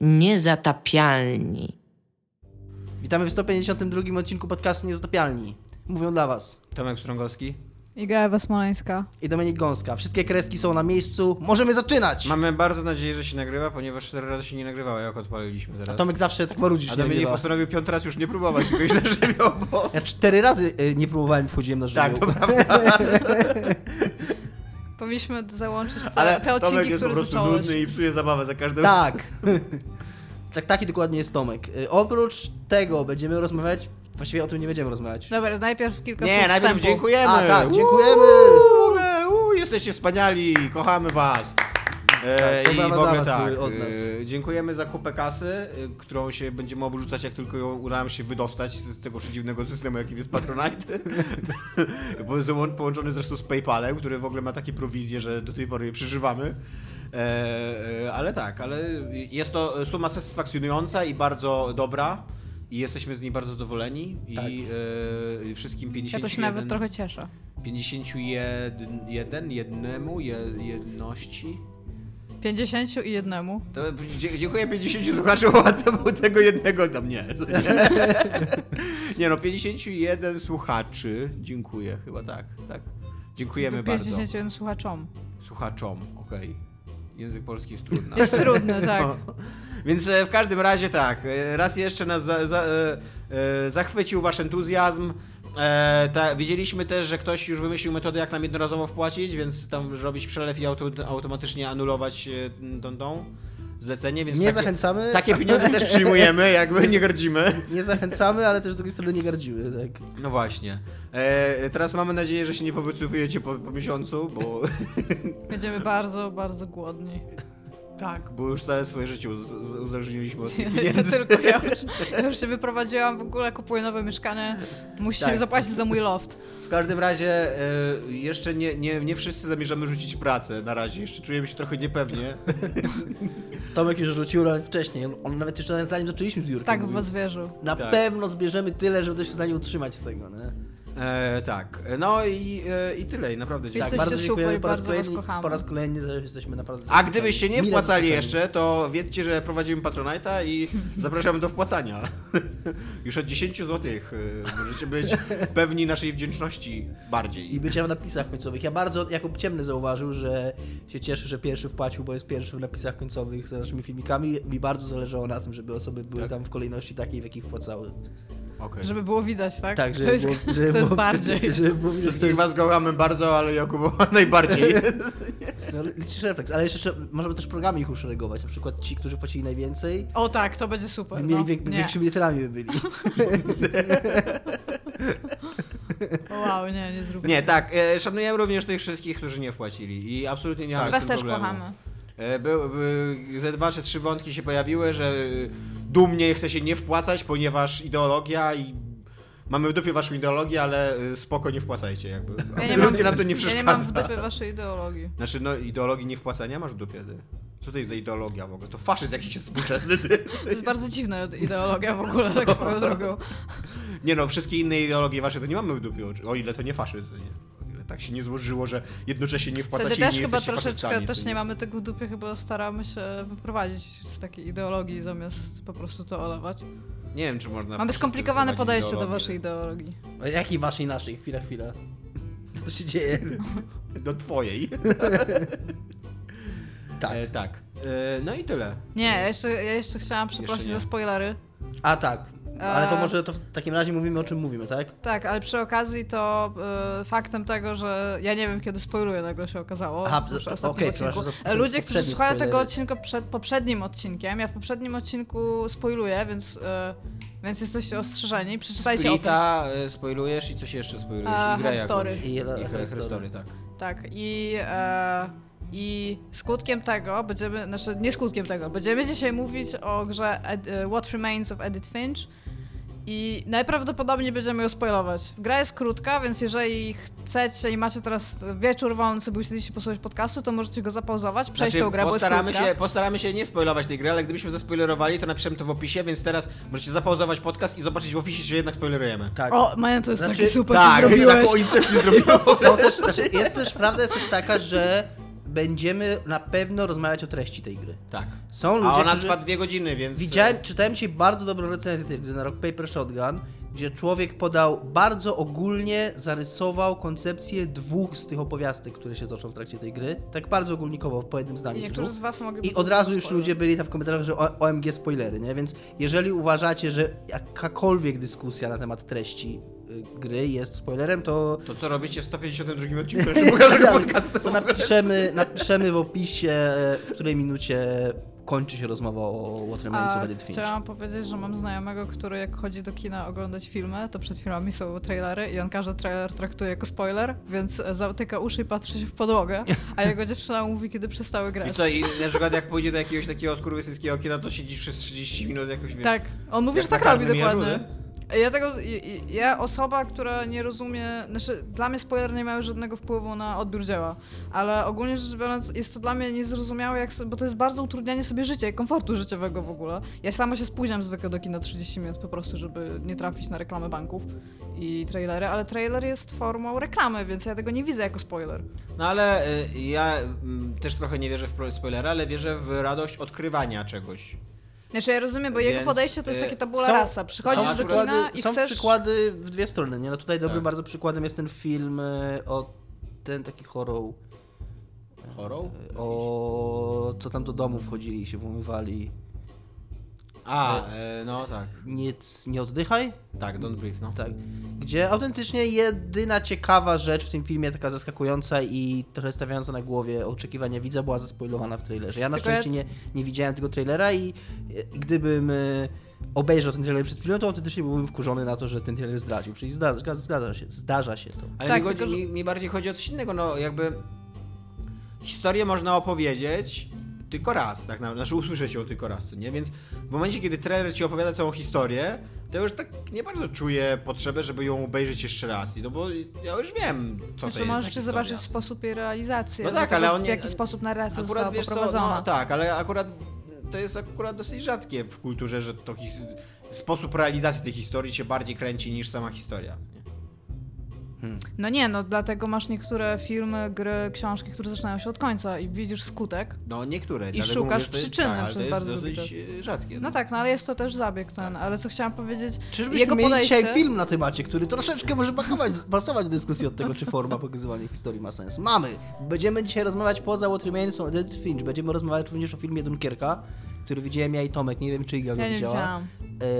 Niezatapialni. Witamy w 152 odcinku podcastu Niezatapialni. Mówią dla was Tomek Strągowski. Iga Ewa Smoleńska. i Dominik Gąska. Wszystkie kreski są na miejscu. Możemy zaczynać! Mamy bardzo nadzieję, że się nagrywa, ponieważ cztery razy się nie nagrywało, jak odpaliliśmy A teraz. Tomek zawsze tak marudzisz, A nie Dominik nagrywa. postanowił piąty raz już nie próbować, tylko źle żywią, bo... Ja cztery razy y, nie próbowałem, wchodziłem na żywioł. Tak, to prawda, Powinniśmy załączyć te, ale te Tomek odcinki, jest po prostu zacząłeś. nudny i psuje zabawę za każdym Tak. tak, taki dokładnie jest Tomek. Y, Oprócz tego będziemy rozmawiać, właściwie o tym nie będziemy rozmawiać. Dobra, najpierw kilka Nie, słów najpierw wstępu. dziękujemy! A, tak, Uuu, dziękujemy! W ogóle, uuu, jesteście wspaniali, kochamy was! E, Tak, I w ogóle tak, e, dziękujemy za kupę kasy, e, którą się będziemy obrzucać, jak tylko ją uda nam się wydostać z tego dziwnego systemu, jakim jest Patronite. Bo jest on połączony zresztą z PayPalem, który w ogóle ma takie prowizje, że do tej pory je przeżywamy. E, ale tak, ale jest to suma satysfakcjonująca i bardzo dobra. I jesteśmy z niej bardzo zadowoleni. Tak. I e, wszystkim 51... Ja to się nawet trochę cieszę. 51 jednemu je, jedności. 50 i jednemu. To, dzie- dziękuję 50 słuchaczom, a to był tego jednego tam nie. Nie, no, 51 słuchaczy. Dziękuję, chyba tak, tak. Dziękujemy bardzo. 51 słuchaczom. Słuchaczom, okej. Język polski jest trudny. Jest trudny, tak. Więc e, w każdym razie tak, e, raz jeszcze nas za, za, e, e, zachwycił wasz entuzjazm. E, ta, wiedzieliśmy też, że ktoś już wymyślił metodę, jak nam jednorazowo wpłacić, więc tam robić przelew i auto, automatycznie anulować e, tą, tą zlecenie, więc Nie takie, zachęcamy. takie pieniądze też przyjmujemy, jakby nie gardzimy. Nie zachęcamy, ale też z drugiej strony nie gardzimy, tak. No właśnie. E, teraz mamy nadzieję, że się nie powycofujecie po, po miesiącu, bo Będziemy bardzo, bardzo głodni. Tak, bo już całe swoje życie uz- uz- uzależniliśmy od tych Ja pieniędzy. tylko ja już, ja już się wyprowadziłam, w ogóle kupuję nowe mieszkanie. Musicie Tak. zapłacić za mój loft. W każdym razie e, jeszcze nie, nie, nie wszyscy zamierzamy rzucić pracę na razie. Jeszcze czujemy się trochę niepewnie. Tomek już rzucił nawet wcześniej. On nawet jeszcze zanim zaczęliśmy z Jurkiem. Tak w was wierzył. Na Tak. pewno zbierzemy tyle, żeby to się w stanie utrzymać z tego, nie? E, tak. No i, e, i tyle. I naprawdę Tak, dziękuję. Jesteście bardzo dziękujemy po raz, bardzo kolejny, po raz kolejny jesteśmy naprawdę A gdybyście nie wpłacali jeszcze, to wiedzcie, że prowadzimy Patronite'a i zapraszamy do wpłacania. Już od 10 zł możecie być pewni naszej wdzięczności bardziej. I bycia w napisach końcowych. Ja bardzo, Jakub Ciemny zauważył, że się cieszy, że pierwszy wpłacił, bo jest pierwszy w napisach końcowych za naszymi filmikami. Mi bardzo zależało na tym, żeby osoby były Tak. tam w kolejności takiej, w jakiej wpłacały. Okej. Żeby było widać, tak? Tak, żeby to jest, było, żeby to jest bardziej. Żeby było widać, jest, was kochamy bardzo, ale Jakuba najbardziej. no, liczysz refleks. Ale jeszcze możemy też programy ich uszeregować. Na przykład ci, którzy płacili najwięcej, O tak, to będzie super. by mieli no. wie, Nie. większymi literami by byli. Wow, nie, nie zróbmy. Nie, tak. E, szanujemy również tych wszystkich, którzy nie wpłacili i absolutnie nie mamy Was z tym też problemu. kochamy. E, Był, by, ze dwa czy trzy wątki się pojawiły, że dumnie chce się nie wpłacać, ponieważ ideologia i mamy w dupie waszą ideologię, ale y, spoko nie wpłacajcie jakby. Ja nie, mam, nam to nie ja nie mam w dupie waszej ideologii. Znaczy no ideologii nie wpłacania masz w dupie ty. Co to jest za ideologia w ogóle? To faszyzm jakiś jest współczesny ty. To jest bardzo dziwna ideologia w ogóle, tak swoją drogą. Nie no, wszystkie inne ideologie wasze to nie mamy w dupie, o ile to nie faszyzm. Nie? Tak się nie złożyło, że jednocześnie nie wpłacacie Wtedy i też nie chyba troszeczkę też nie mamy tego w dupie, chyba staramy się wyprowadzić z takiej ideologii zamiast po prostu to olewać. Nie wiem, czy można... Mamy skomplikowane podejście do ideologię. waszej ideologii. A jakiej waszej, naszej? Chwila, chwila. Co tu się dzieje? Do twojej. Tak. E, tak. E, no i tyle. Nie, ja jeszcze, ja jeszcze chciałam przeprosić nie. za spoilery. A tak. Ale to Eee. może to w takim razie mówimy o czym mówimy, tak? Tak, ale przy okazji to y, faktem tego, że ja nie wiem kiedy spoiluję, nagle się okazało. Aha, okej, odcinku. przepraszam za E, Ludzie, którzy słuchają tego spoilery. odcinka przed poprzednim odcinkiem, ja w poprzednim odcinku spoiluję, więc, y, więc jesteście ostrzeżeni. Przeczytajcie opis. Splita e, spoilujesz i coś jeszcze spoilujesz. A, I grę jakąś. I, I Herstory, tak. Tak, i, e, i skutkiem tego będziemy, znaczy nie skutkiem tego, będziemy dzisiaj mówić o grze Ed, e, What Remains of Edith Finch i najprawdopodobniej będziemy ją spoilować. Gra jest krótka, więc jeżeli chcecie i macie teraz wieczór wolny, sobie usiedliście posłuchać podcastu, to możecie go zapauzować, przejść Znaczy, tą grę, bo jest postaramy się, postaramy się nie spoilować tej gry, ale gdybyśmy zaspoilerowali, to napiszemy to w opisie, więc teraz możecie zapauzować podcast i zobaczyć w opisie, że jednak spoilerujemy. Tak. O, Maja, to jest Znaczy, taki super, tak, co zrobiłeś. taką incepcję zrobiłem. Są też, znaczy jest też, prawda jest też taka, że będziemy na pewno rozmawiać o treści tej gry. Tak. Są A ludzie, ona którzy... trwa dwie godziny, więc... Widziałem, czytałem dzisiaj bardzo dobrą recenzję tej gry na Rock Paper Shotgun, gdzie człowiek podał bardzo ogólnie, zarysował koncepcję dwóch z tych opowiastek, które się toczą w trakcie tej gry. Tak bardzo ogólnikowo, po jednym zdaniu. niektórzy dwóch. z was mogliby... I od razu już spoiler. ludzie byli tam w komentarzach, że OMG spoilery, nie? Więc jeżeli uważacie, że jakakolwiek dyskusja na temat treści gry jest spoilerem, to To co robicie w 152 odcinku naszego pokażę podcastu? to napiszemy, napiszemy w opisie, e, w której minucie kończy się rozmowa o What Remains of Edith Finch. chciałam powiedzieć, że mam znajomego, który jak chodzi do kina oglądać filmy, to przed filmami są trailery i on każdy trailer traktuje jako spoiler, więc zatyka uszy i patrzy się w podłogę, a jego dziewczyna mówi, kiedy przestały I grać. co, i na przykład jak pójdzie do jakiegoś takiego skurwysyjskiego kina, to siedzisz przez 30 minut jakoś, wiesz... Tak, on mówi, że tak robi dokładnie. Ja tego, ja- osoba, która nie rozumie, znaczy dla mnie spoilery nie mają żadnego wpływu na odbiór dzieła, ale ogólnie rzecz biorąc jest to dla mnie niezrozumiałe, jak, bo to jest bardzo utrudnianie sobie życia komfortu życiowego w ogóle. Ja sama się spóźniam zwykle do kina 30 minut po prostu, żeby nie trafić na reklamy banków i trailery, ale trailer jest formą reklamy, więc ja tego nie widzę jako spoiler. No ale y, ja mm, też trochę nie wierzę w spoilery, ale wierzę w radość odkrywania czegoś. Znaczy ja rozumiem, bo jego Więc, podejście to jest y, takie tabula są- rasa. Przychodzisz do przykłady, kina i są chcesz... przykłady w dwie strony, nie? No tutaj dobrym Tak. bardzo przykładem jest ten film e, o ten taki horror, Horror? o co tam do domu wchodzili i się włamywali. A, e, no tak. Nic, nie oddychaj? Tak, don't breathe, no. Tak. Gdzie autentycznie jedyna ciekawa rzecz w tym filmie, taka zaskakująca i trochę stawiająca na głowie oczekiwania widza, była zaspoilowana w trailerze. Ja na Tylko szczęście nie, nie widziałem tego trailera i, i gdybym e, obejrzał ten trailer przed chwilą, to autentycznie byłbym wkurzony na to, że ten trailer zdradził. Czyli zdarza, zdarza, się, zdarza się to. Ale Tak, mi, chodzi, że- mi, mi bardziej chodzi o coś innego, no jakby historię można opowiedzieć tylko raz, tak naprawdę, znaczy usłyszeć ją tylko raz, co nie? Więc w momencie, kiedy trailer ci opowiada całą historię, to ja już tak nie bardzo czuję potrzebę, żeby ją obejrzeć jeszcze raz, I no bo ja już wiem, co to Znaczy jest za możesz zobaczyć sposób jej realizacji, No tak, ale on w jaki sposób narracja Akurat została wiesz co, poprowadzona. no tak, ale akurat to jest akurat dosyć rzadkie w kulturze, że to sposób realizacji tej historii się bardziej kręci niż sama historia. Nie? No nie, no dlatego masz niektóre filmy, gry, książki, które zaczynają się od końca i widzisz skutek. No niektóre. I szukasz mówię, przyczyny tak, przez to jest bardzo dosyć e, rzadkie. No tak, no ale jest to też zabieg ten, ale co chciałam powiedzieć, Czyżbyśmy jego mieli podejście... dzisiaj film na temacie, który troszeczkę może pasować, pasować do dyskusji od tego, czy forma pokazywania historii ma sens. Mamy! Będziemy dzisiaj rozmawiać poza What Remains of Edith Finch. Będziemy rozmawiać również o filmie Dunkierka, który widziałem ja i Tomek. Nie wiem, czy Iga go Ja nie widziała. widziałam,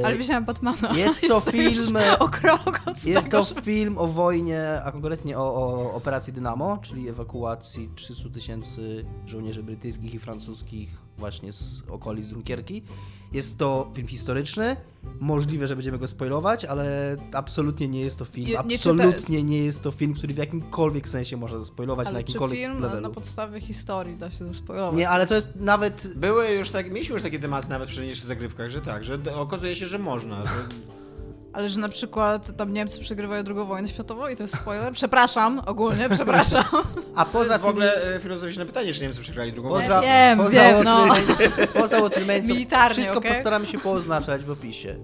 E, ale widziałam Batmana. jest to film- o krok od Jest tego, to film o wojnie, a konkretnie o, o operacji Dynamo, czyli ewakuacji 300 tysięcy żołnierzy brytyjskich i francuskich właśnie z okolic Dunkierki. Jest to film historyczny. Możliwe, że będziemy go spoilować, ale absolutnie nie jest to film. Nie- nie absolutnie nie jest to film, który w jakimkolwiek sensie można zaspoilować na Ale czy jakimkolwiek film na, levelu. na podstawie historii da się zaspoilować? Nie, ale to jest nawet Były już tak, mieliśmy już takie tematy nawet przy niższych zagrywkach, że tak, że okazuje się, że można. Że... Ale że na przykład tam Niemcy przegrywają drugą wojnę światową i to jest spoiler? Przepraszam, ogólnie, przepraszam. a poza w tym ogóle e, filozoficzne pytanie, czy Niemcy przegrali drugą wojnę. Poza, Wiem, poza wiem, no. Poza Militarnie, Wszystko okej? postaramy się pooznaczać w opisie.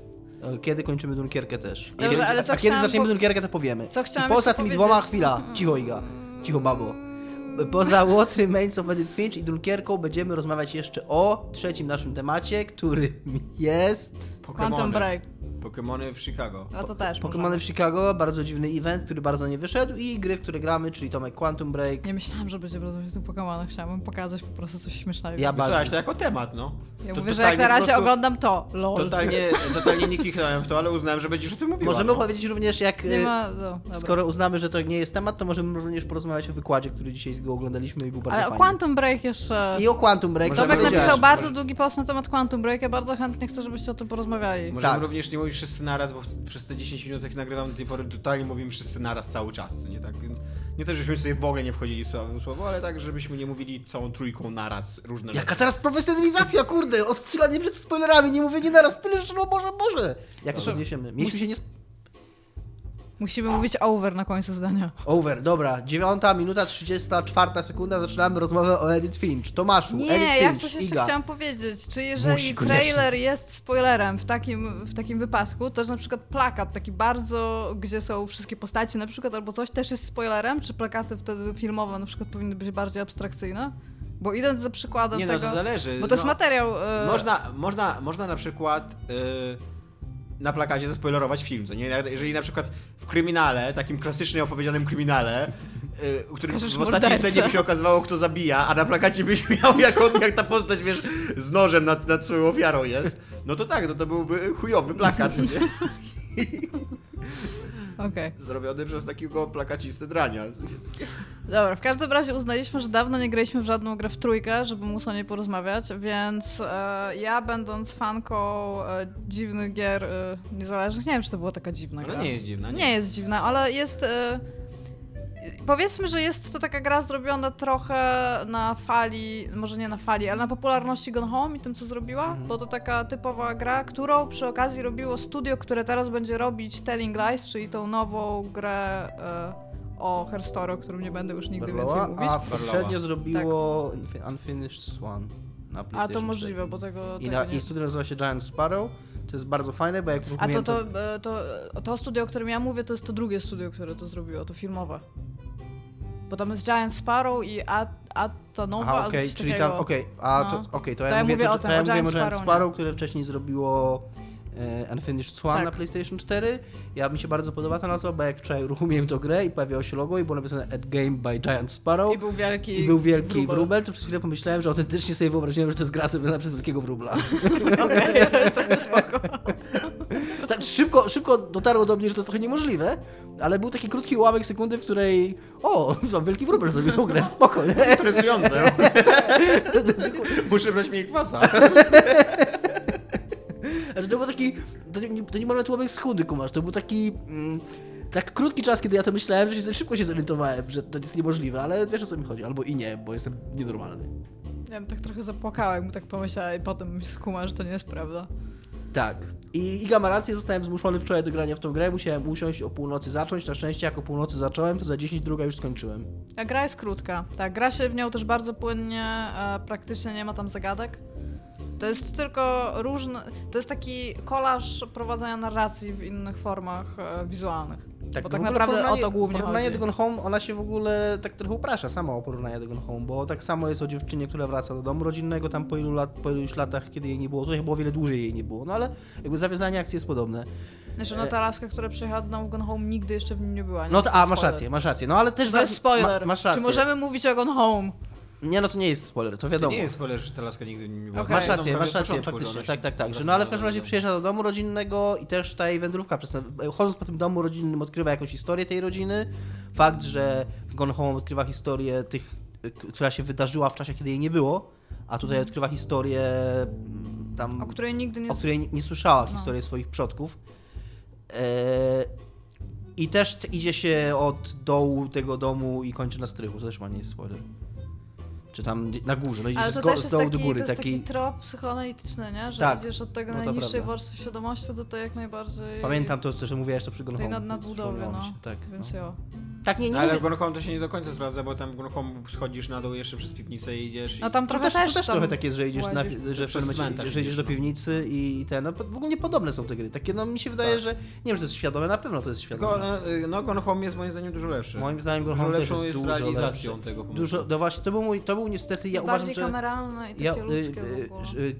E, Kiedy kończymy Dunkierkę też. Dobrze, kiedy, ale co a kiedy zaczniemy po- Dunkierkę, to powiemy. Co chciałam I poza tymi powiedzieć- dwoma, chwila, cicho Iga, cicho babo. Poza What Remains of Edith Finch i Dunkierką będziemy rozmawiać jeszcze o trzecim naszym temacie, który jest... Quantum Break. Pokemony w Chicago. A to też Pokémony w Chicago, bardzo dziwny event, który bardzo nie wyszedł i gry, w które gramy, czyli Tomek Quantum Break. Nie myślałam, że będziemy rozmawiać o tych Pokemonach. Chciałabym pokazać po prostu coś śmiesznego. Ja bardzo. to jako temat, no. Ja to mówię, że jak na razie prostu- oglądam to, lol. Totalnie, totalnie nie kliknąłem w to, ale uznałem, że będziesz o tym mówiła. Możemy no. powiedzieć również, jak Nie e, ma... No. Skoro uznamy, że to nie jest temat, to możemy również porozmawiać o wykładzie, który dzisiaj z go oglądaliśmy i był bardzo Ale o fajny. Quantum Break jeszcze... I o Quantum Break. Możemy Tomek napisał bardzo długi post na temat Quantum Break. Ja bardzo chętnie chcę, żebyście o tym porozmawiali. Możemy Tak. również nie mówić wszyscy naraz, bo przez te 10 minut, jak nagrywam do tej pory, totalnie mówimy wszyscy naraz cały czas, nie tak? Więc nie to, żebyśmy sobie w ogóle nie wchodzili słowo, słowo ale tak, żebyśmy nie mówili całą trójką naraz różne Jaka rzeczy. teraz profesjonalizacja, kurde! Odstrzelanie przed spoilerami, nie mówienie naraz tyle rzeczy, no Boże, Boże! Jak to Dobrze. rozniesiemy? Mieliśmy się nie... Musimy mówić over na końcu zdania. Over, dobra. Dziewiąta minuta, 34 sekunda, zaczynamy rozmowę o Edith Finch. Tomaszu, Nie, Edith ja Finch, coś jeszcze Iga. chciałam powiedzieć. Czy jeżeli Musi, trailer jest spoilerem w takim, w takim wypadku, to że na przykład plakat taki bardzo, gdzie są wszystkie postaci na przykład albo coś też jest spoilerem, czy plakaty wtedy filmowe na przykład powinny być bardziej abstrakcyjne? Bo idąc za przykładem Nie no, tego... to zależy. Bo to jest no, materiał... e, Można, można, można na przykład y, na plakacie zaspoilerować film, co nie? Jeżeli na przykład w kryminale, takim klasycznie opowiedzianym kryminale, y, w którym Pokażesz w ostatniej scenie by się okazywało, kto zabija, a na plakacie byś miał, jak, on, jak ta postać, wiesz, z nożem nad, nad swoją ofiarą jest, no to tak, no to byłby chujowy plakat, nie? Okej. Zrobiony przez takiego plakacistę drania. Dobra, w każdym razie uznaliśmy, że dawno nie graliśmy w żadną grę w trójkę, żeby móc o niej porozmawiać, więc e, ja będąc fanką e, dziwnych gier e, niezależnych, nie wiem, czy to była taka dziwna gra. Ona nie jest dziwna, nie? Nie jest dziwna, ale jest. E, powiedzmy, że jest to taka gra zrobiona trochę na fali, może nie na fali, ale na popularności Gone Home i tym, co zrobiła, Mhm. bo to taka typowa gra, którą przy okazji robiło studio, które teraz będzie robić Telling Lies, czyli tą nową grę e, o Herstory, o którym nie będę już nigdy Barlowa, więcej mówić. a poprzednio zrobiło Unfinished Swan na A to 4. możliwe, bo tego, I, tego na, nie... I studio nazywa się Giant Sparrow. To jest bardzo fajne, bo jak A to, to, e, to, to studio, o którym ja mówię, to jest to drugie studio, które to zrobiło, to filmowe. Bo tam jest Giant Sparrow i At- Atanowa, Aha, coś czyli takiego. tam, okej, a No. to, okej, to, To ja ja mówię, mówię to, o to ja o mówię o Giant Giant Sparrow, Sparrow, które wcześniej zrobiło Unfinished Swan Tak. na PlayStation 4. Ja mi się bardzo podoba ta nazwa, bo jak wczoraj uruchomiłem tę grę i pojawiało się logo i było napisane At Game by Giant Sparrow. I był wielki I był wielki wróbel. wróbel, to przez chwilę pomyślałem, że autentycznie sobie wyobraziłem, że to jest gra zrobiona przez wielkiego wróbla. Okej, to jest trochę spoko. tak szybko, szybko dotarło do mnie, że to jest trochę niemożliwe, ale był taki krótki ułamek sekundy, w której o, tam wielki wróbel zrobił tą grę, spoko? Interesujące. Muszę brać mniej kwasa. Znaczy to był taki, to nie, to nie moment schody, kumasz, to był taki... Mm, tak krótki czas, kiedy ja to myślałem, że się, szybko się zorientowałem, że to jest niemożliwe, ale wiesz o co mi chodzi, albo i nie, bo jestem nienormalny. Ja bym tak trochę zapłakałem, bo tak pomyślałem i potem mi skuma, że to nie jest prawda. Tak. I Iga ma rację, zostałem zmuszony wczoraj do grania w tą grę, musiałem usiąść o północy zacząć, na szczęście jak o północy zacząłem, to za 10 druga już skończyłem. A gra jest krótka. Tak, gra się w nią też bardzo płynnie, e, praktycznie nie ma tam zagadek. To jest tylko różne. To jest taki kolaż prowadzenia narracji w innych formach e, wizualnych. bo w tak naprawdę o to głównie Porównanie chodzi. do Gone Home, ona się w ogóle tak trochę uprasza sama o porównanie do Gone Home, bo tak samo jest o dziewczynie, która wraca do domu rodzinnego tam po ilu lat, po iluś latach, kiedy jej nie było. Tutaj było o wiele dłużej jej nie było, no ale jakby zawiązanie akcji jest podobne. Znaczy, no ta laska, która przyjechała do domu w Gone Home nigdy jeszcze w nim nie była. Nie No to, a, jest masz spoiler. rację, masz rację, no ale też... To jest spoiler. Ma, masz rację. Czy możemy mówić o Gone Home? Nie, no to nie jest spoiler, to To wiadomo. nie jest spoiler, że ta laska nigdy nie była. Masz No, rację, prawie masz rację, faktycznie, tak, tak, tak. Że, no ale w każdym razie przyjeżdża do domu rodzinnego i też ta jej wędrówka, przez ten, chodząc po tym domu rodzinnym odkrywa jakąś historię tej rodziny. Fakt, że w Gone Home odkrywa historię tych, która się wydarzyła w czasie, kiedy jej nie było, a tutaj odkrywa historię mm, tam, O której nigdy nie... o której nie, nie słyszała, No. historię swoich przodków. E, I też idzie się od dołu tego domu i kończy na strychu, to też ma nie jest spoiler. Czy tam na górze, no idziesz Ale z, go, z jest dołu taki, do góry, to jest taki taki... trop psychoanalityczny, nie? Że Tak. idziesz od tego No najniższej warstwy świadomości do tej jak najbardziej... Pamiętam to, co że mówiłaś to przy Gone tej Home. nad, nadbudowy, no. Tak, Więc no. ja. tak, nie, nie Ale mówię. w Gone Home to się nie do końca sprawdza, bo tam w Gone Home schodzisz na dół jeszcze przez piwnicę i idziesz. No i... tam To trochę też, też, to też tam trochę tak jest, że idziesz na, że w momencie, cmentarz że idziesz do no. piwnicy i, i ten, no w ogóle niepodobne są te gry. Takie, no mi się wydaje, Tak. że, nie wiem, że to jest świadome, na pewno to jest świadome. no, no Gone Home jest moim zdaniem dużo lepszy. Moim zdaniem Gone dużo Home też lepszą jest jest dużo realizacją lepszy. tego pomysłu. Dużo, no właśnie, to był mój, to był niestety, ja uważam, bardziej że... kameralne i takie Ja, ludzkie y,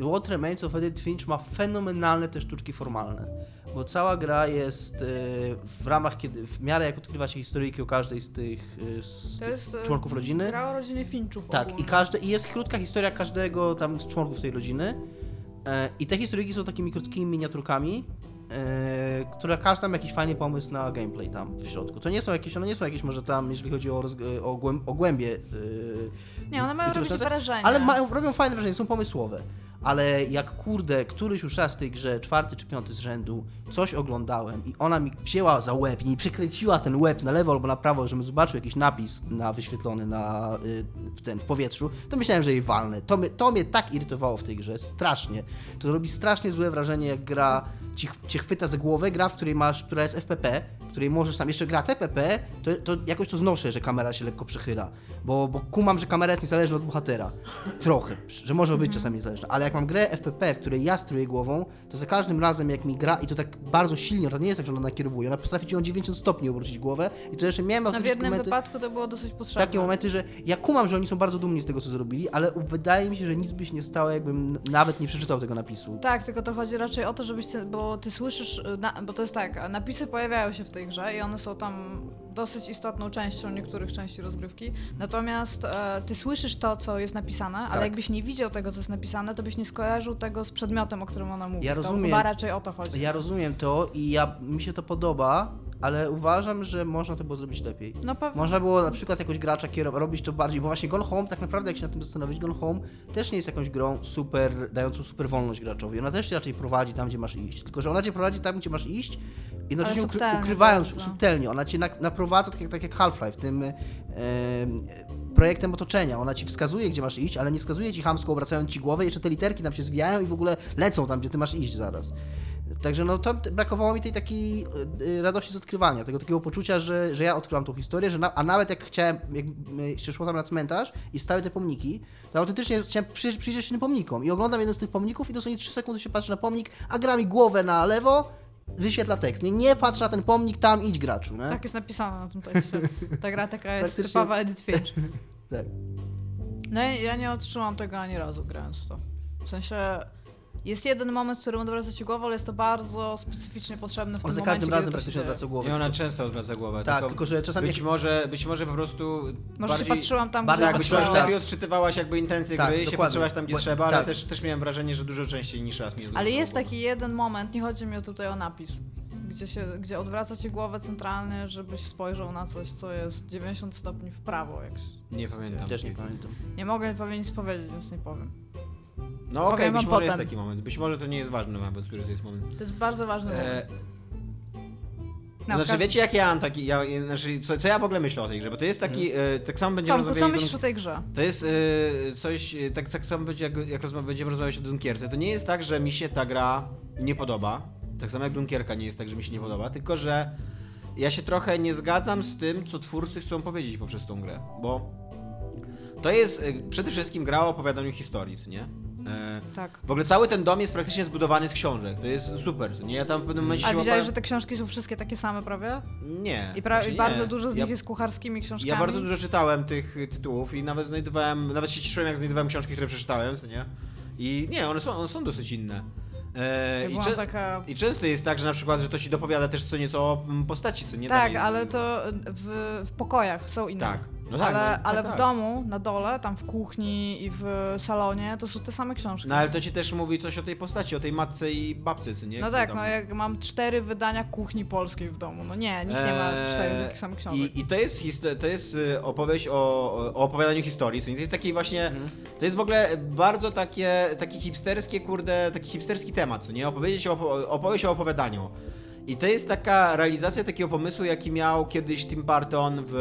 y, What Remains of Edith Finch ma fenomenalne te sztuczki formalne, bo cała gra jest y, w ramach, kiedy, w miarę jak odkrywa się historyjki o każdej z tych, z tych członków rodziny. Gra o rodzinie Finchów Tak, i, każde, i jest krótka historia każdego tam z członków tej rodziny. E, I te historyjki są takimi krótkimi miniaturkami, które każda ma jakiś fajny pomysł na gameplay tam w środku. To nie są jakieś, one nie są jakieś może tam, jeżeli chodzi o, roz, o, głęb, o głębie. e, Nie, one mają robić wrażenie. Ale mają, robią fajne wrażenie, są pomysłowe. Ale jak kurde, któryś już raz w tej grze, czwarty czy piąty z rzędu, coś oglądałem i ona mi wzięła za łeb i mi przekręciła ten łeb na lewo albo na prawo, żebym zobaczył jakiś napis na wyświetlony na, y, w, ten, w powietrzu, to myślałem, że jej walnę. To, mnie- to mnie tak irytowało w tej grze, strasznie. To robi strasznie złe wrażenie, jak gra ci, cię chwyta za głowę, gra, w której masz, która jest FPP, której możesz tam jeszcze gra TPP, to, to jakoś to znoszę, że kamera się lekko przychyla, bo, bo kumam, że kamera jest niezależna od bohatera. Trochę, że może być czasami niezależna, ale jak mam grę FPP, w której ja steruję głową, to za każdym razem jak mi gra i to tak bardzo silnie, to nie jest tak, że ona nakierowuje, ona potrafi ci o 90 stopni obrócić głowę i to jeszcze miałem No w jednym momenty, wypadku to było dosyć potrzebne. takie momenty, że ja kumam, że oni są bardzo dumni z tego, co zrobili, ale wydaje mi się, że nic by się nie stało, jakbym nawet nie przeczytał tego napisu. Tak, tylko to chodzi raczej o to, żebyś ty, bo ty słyszysz, y, na, bo to jest tak, napisy pojawiają się w tej grze i one są tam dosyć istotną częścią niektórych części rozgrywki, natomiast e, ty słyszysz to, co jest napisane, ale Tak. jakbyś nie widział tego, co jest napisane, to byś nie skojarzył tego z przedmiotem, o którym ona mówi. Ja To rozumiem. chyba raczej o to chodzi. Ja rozumiem to i ja, mi się to podoba, ale uważam, że można to było zrobić lepiej. No pewnie. Można było na przykład jakoś gracza kierować, robić to bardziej, bo właśnie Gone Home, tak naprawdę jak się nad tym zastanowić, Gone Home też nie jest jakąś grą super, dającą super wolność graczowi. Ona też cię raczej prowadzi tam, gdzie masz iść. Tylko, że ona cię prowadzi tam, gdzie masz iść, jednocześnie ukry, subtelnie ukrywając bardzo. subtelnie. Ona cię na, naprowadza tak jak, tak jak Half-Life, tym e, projektem otoczenia. Ona ci wskazuje, gdzie masz iść, ale nie wskazuje ci hamsko, obracając ci głowę, jeszcze te literki tam się zwijają i w ogóle lecą tam, gdzie ty masz iść zaraz. Także no to brakowało mi tej takiej y, radości z odkrywania, tego takiego poczucia, że, że ja odkryłam tą historię, że na, a nawet jak chciałem, jak się szło tam na cmentarz i stały te pomniki, to autentycznie chciałem przy, przyjrzeć się tym pomnikom i oglądam jeden z tych pomników i dosłownie 3 sekundy się patrzy na pomnik, a gra mi głowę na lewo, wyświetla tekst. Nie, nie patrz na ten pomnik, tam idź graczu, nie? Tak jest napisane na tym tekście. Ta gra taka jest Praktycznie- typowa Edith Finch. tak. No ja, ja nie odczułam tego ani razu grając w to. W sensie jest jeden moment, w którym odwraca ci głowę, ale jest to bardzo specyficznie potrzebne w On tym za momencie, każdym kiedy razem to się praktycznie dzieje. odwraca głowę. I ona często odwraca głowę. Tak, tylko że czasami być, jak- może, być może po prostu Może bardziej... się patrzyłam tam, bardziej Tak, gdzie być patrzyłaś może tak. lepiej odczytywałaś jakby intencje Tak, gry i się dokładnie. patrzyłaś tam, gdzie Bo- trzeba, ale tak. też, też miałem wrażenie, że dużo częściej niż raz mi odwracało Ale jest głowę. taki jeden moment, nie chodzi mi tutaj o napis, gdzie, się, gdzie odwraca ci głowę centralnie, żebyś spojrzał na coś, co jest 90 stopni w prawo. Jak... się- Nie pamiętam. Też nie pamiętam. Nie mogę pewnie nic powiedzieć, więc nie powiem. No okej, Powiem być może jest potem. taki moment. Być może to nie jest ważne nawet, który to jest moment. To jest bardzo ważny moment. E, No, znaczy, wiecie jak ja mam taki, ja, znaczy, co, co ja w ogóle myślę o tej grze, bo to jest taki, e, tak samo będziemy Tomku, co rozmawiali... myślisz o tej grze? To jest e, coś, e, tak, tak samo będzie, jak, jak rozma- będziemy rozmawiać o Dunkierce. To nie jest tak, że mi się ta gra nie podoba. Tak samo jak Dunkierka nie jest tak, że mi się nie podoba, tylko że ja się trochę nie zgadzam z tym, co twórcy chcą powiedzieć poprzez tą grę, bo to jest przede wszystkim gra o opowiadaniu historii, co nie? E, Tak. w ogóle cały ten dom jest praktycznie zbudowany z książek. To jest super, nie? Ja tam w pewnym momencie A się widziałeś, łapałem- że te książki są wszystkie takie same prawie? Nie. I, pra- właśnie i bardzo nie. dużo z ja, nich jest kucharskimi książkami. Ja bardzo dużo czytałem tych tytułów i nawet znajdowałem, nawet się cieszyłem jak znajdowałem książki, które przeczytałem, co nie? I nie, one są, one są dosyć inne. E, Ja i, cze- taka... I często jest tak, że na przykład, że to ci dopowiada też co nieco o mm, postaci, co nie? Tak, ale to w, w pokojach są inne. Tak. No tak, ale no, ale tak, w tak. domu, na dole, tam w kuchni i w salonie, to są te same książki. No ale to ci też mówi coś o tej postaci, o tej matce i babce, co nie? No tak, no jak mam cztery wydania kuchni polskiej w domu. No nie, nikt nie ma Eee, czterech takich samych książek. I, I to jest, to jest y, opowieść o, o opowiadaniu historii. co nie? To jest taki właśnie. Mhm. To jest w ogóle bardzo takie, takie hipsterskie, kurde, taki hipsterski temat, co nie? Opowiedzieć o, opo- opowieść o opowiadaniu. I to jest taka realizacja takiego pomysłu, jaki miał kiedyś Tim Burton w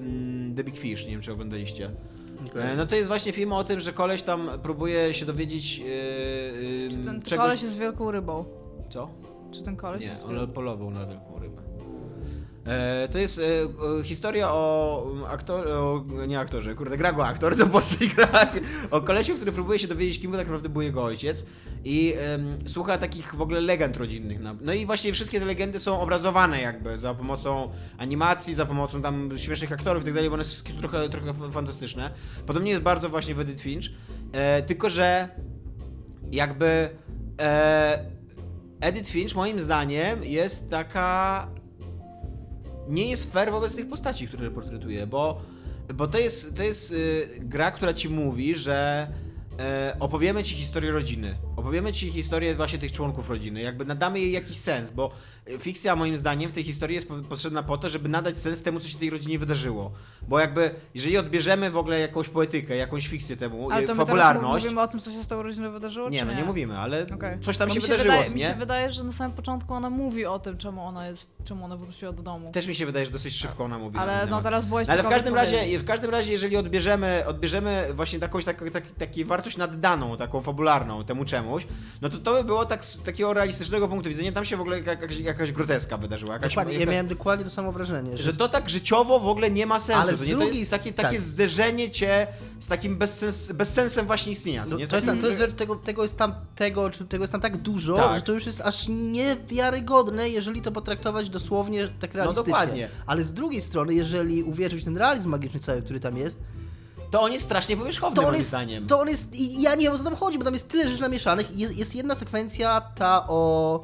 mm, The Big Fish. Nie wiem, czy oglądaliście. E, No to jest właśnie film o tym, że koleś tam próbuje się dowiedzieć yy, Czy ten czegoś... koleś jest wielką rybą? Co? Czy ten koleś Nie, jest on polował na wielką rybę. E, to jest e, e, historia o aktor, o, nie aktorze, kurde, gra go aktor, to po prostu gra o kolesiu, który próbuje się dowiedzieć, kim tak naprawdę był jego ojciec i em, słucha takich w ogóle legend rodzinnych. No i właśnie wszystkie te legendy są obrazowane jakby za pomocą animacji, za pomocą tam śmiesznych aktorów i tak dalej, bo one są trochę, trochę fantastyczne. Podobnie jest bardzo właśnie w Edith Finch, e, tylko że jakby e, Edith Finch moim zdaniem jest taka nie jest fair wobec tych postaci, które portretuje, bo, bo to jest, to jest y, gra, która ci mówi, że e, opowiemy ci historię rodziny. Opowiemy ci historię właśnie tych członków rodziny. Jakby nadamy jej jakiś sens, bo fikcja moim zdaniem w tej historii jest po- potrzebna po to, żeby nadać sens temu, co się tej rodzinie wydarzyło. Bo jakby, jeżeli odbierzemy w ogóle jakąś poetykę, jakąś fikcję temu, Ale to fabularność... mówimy o tym, co się z tą rodziną wydarzyło, Nie, no nie mówimy, ale Okej. coś tam się mi wydarzyło, wydaje, Mi nie? się wydaje, że na samym początku ona mówi o tym, czemu ona jest, czemu ona wróciła do domu. Też mi się wydaje, że dosyć szybko ona mówi. Ale no teraz było jeszcze Ale w każdym razie, w każdym razie, jeżeli odbierzemy, odbierzemy właśnie taką tak, tak, taki wartość naddaną, taką fabularną temu czemu, czemuś, no to to by było tak z takiego realistycznego punktu widzenia, tam się w ogóle jakaś, jakaś groteska wydarzyła. Jakaś, Dokładnie, ja jaka- miałem dokładnie to samo wrażenie. że to tak życiowo w ogóle nie ma sensu. Ale z nie? to drugiej jest takie, takie tak. zderzenie cię z takim bezsens, bezsensem właśnie istnienia. No, nie? to, jest, to jest, że- że tego, tego jest tam tego, tego jest tam tak dużo, Tak. że to już jest aż niewiarygodne, jeżeli to potraktować dosłownie tak realistycznie. No dokładnie. Ale z drugiej strony, jeżeli uwierzyć w ten realizm magiczny cały, który tam jest, To on jest strasznie powierzchowny to on moim jest, zdaniem. to on jest, i ja nie wiem o co tam chodzi, bo tam jest tyle rzeczy namieszanych i jest, jest jedna sekwencja ta o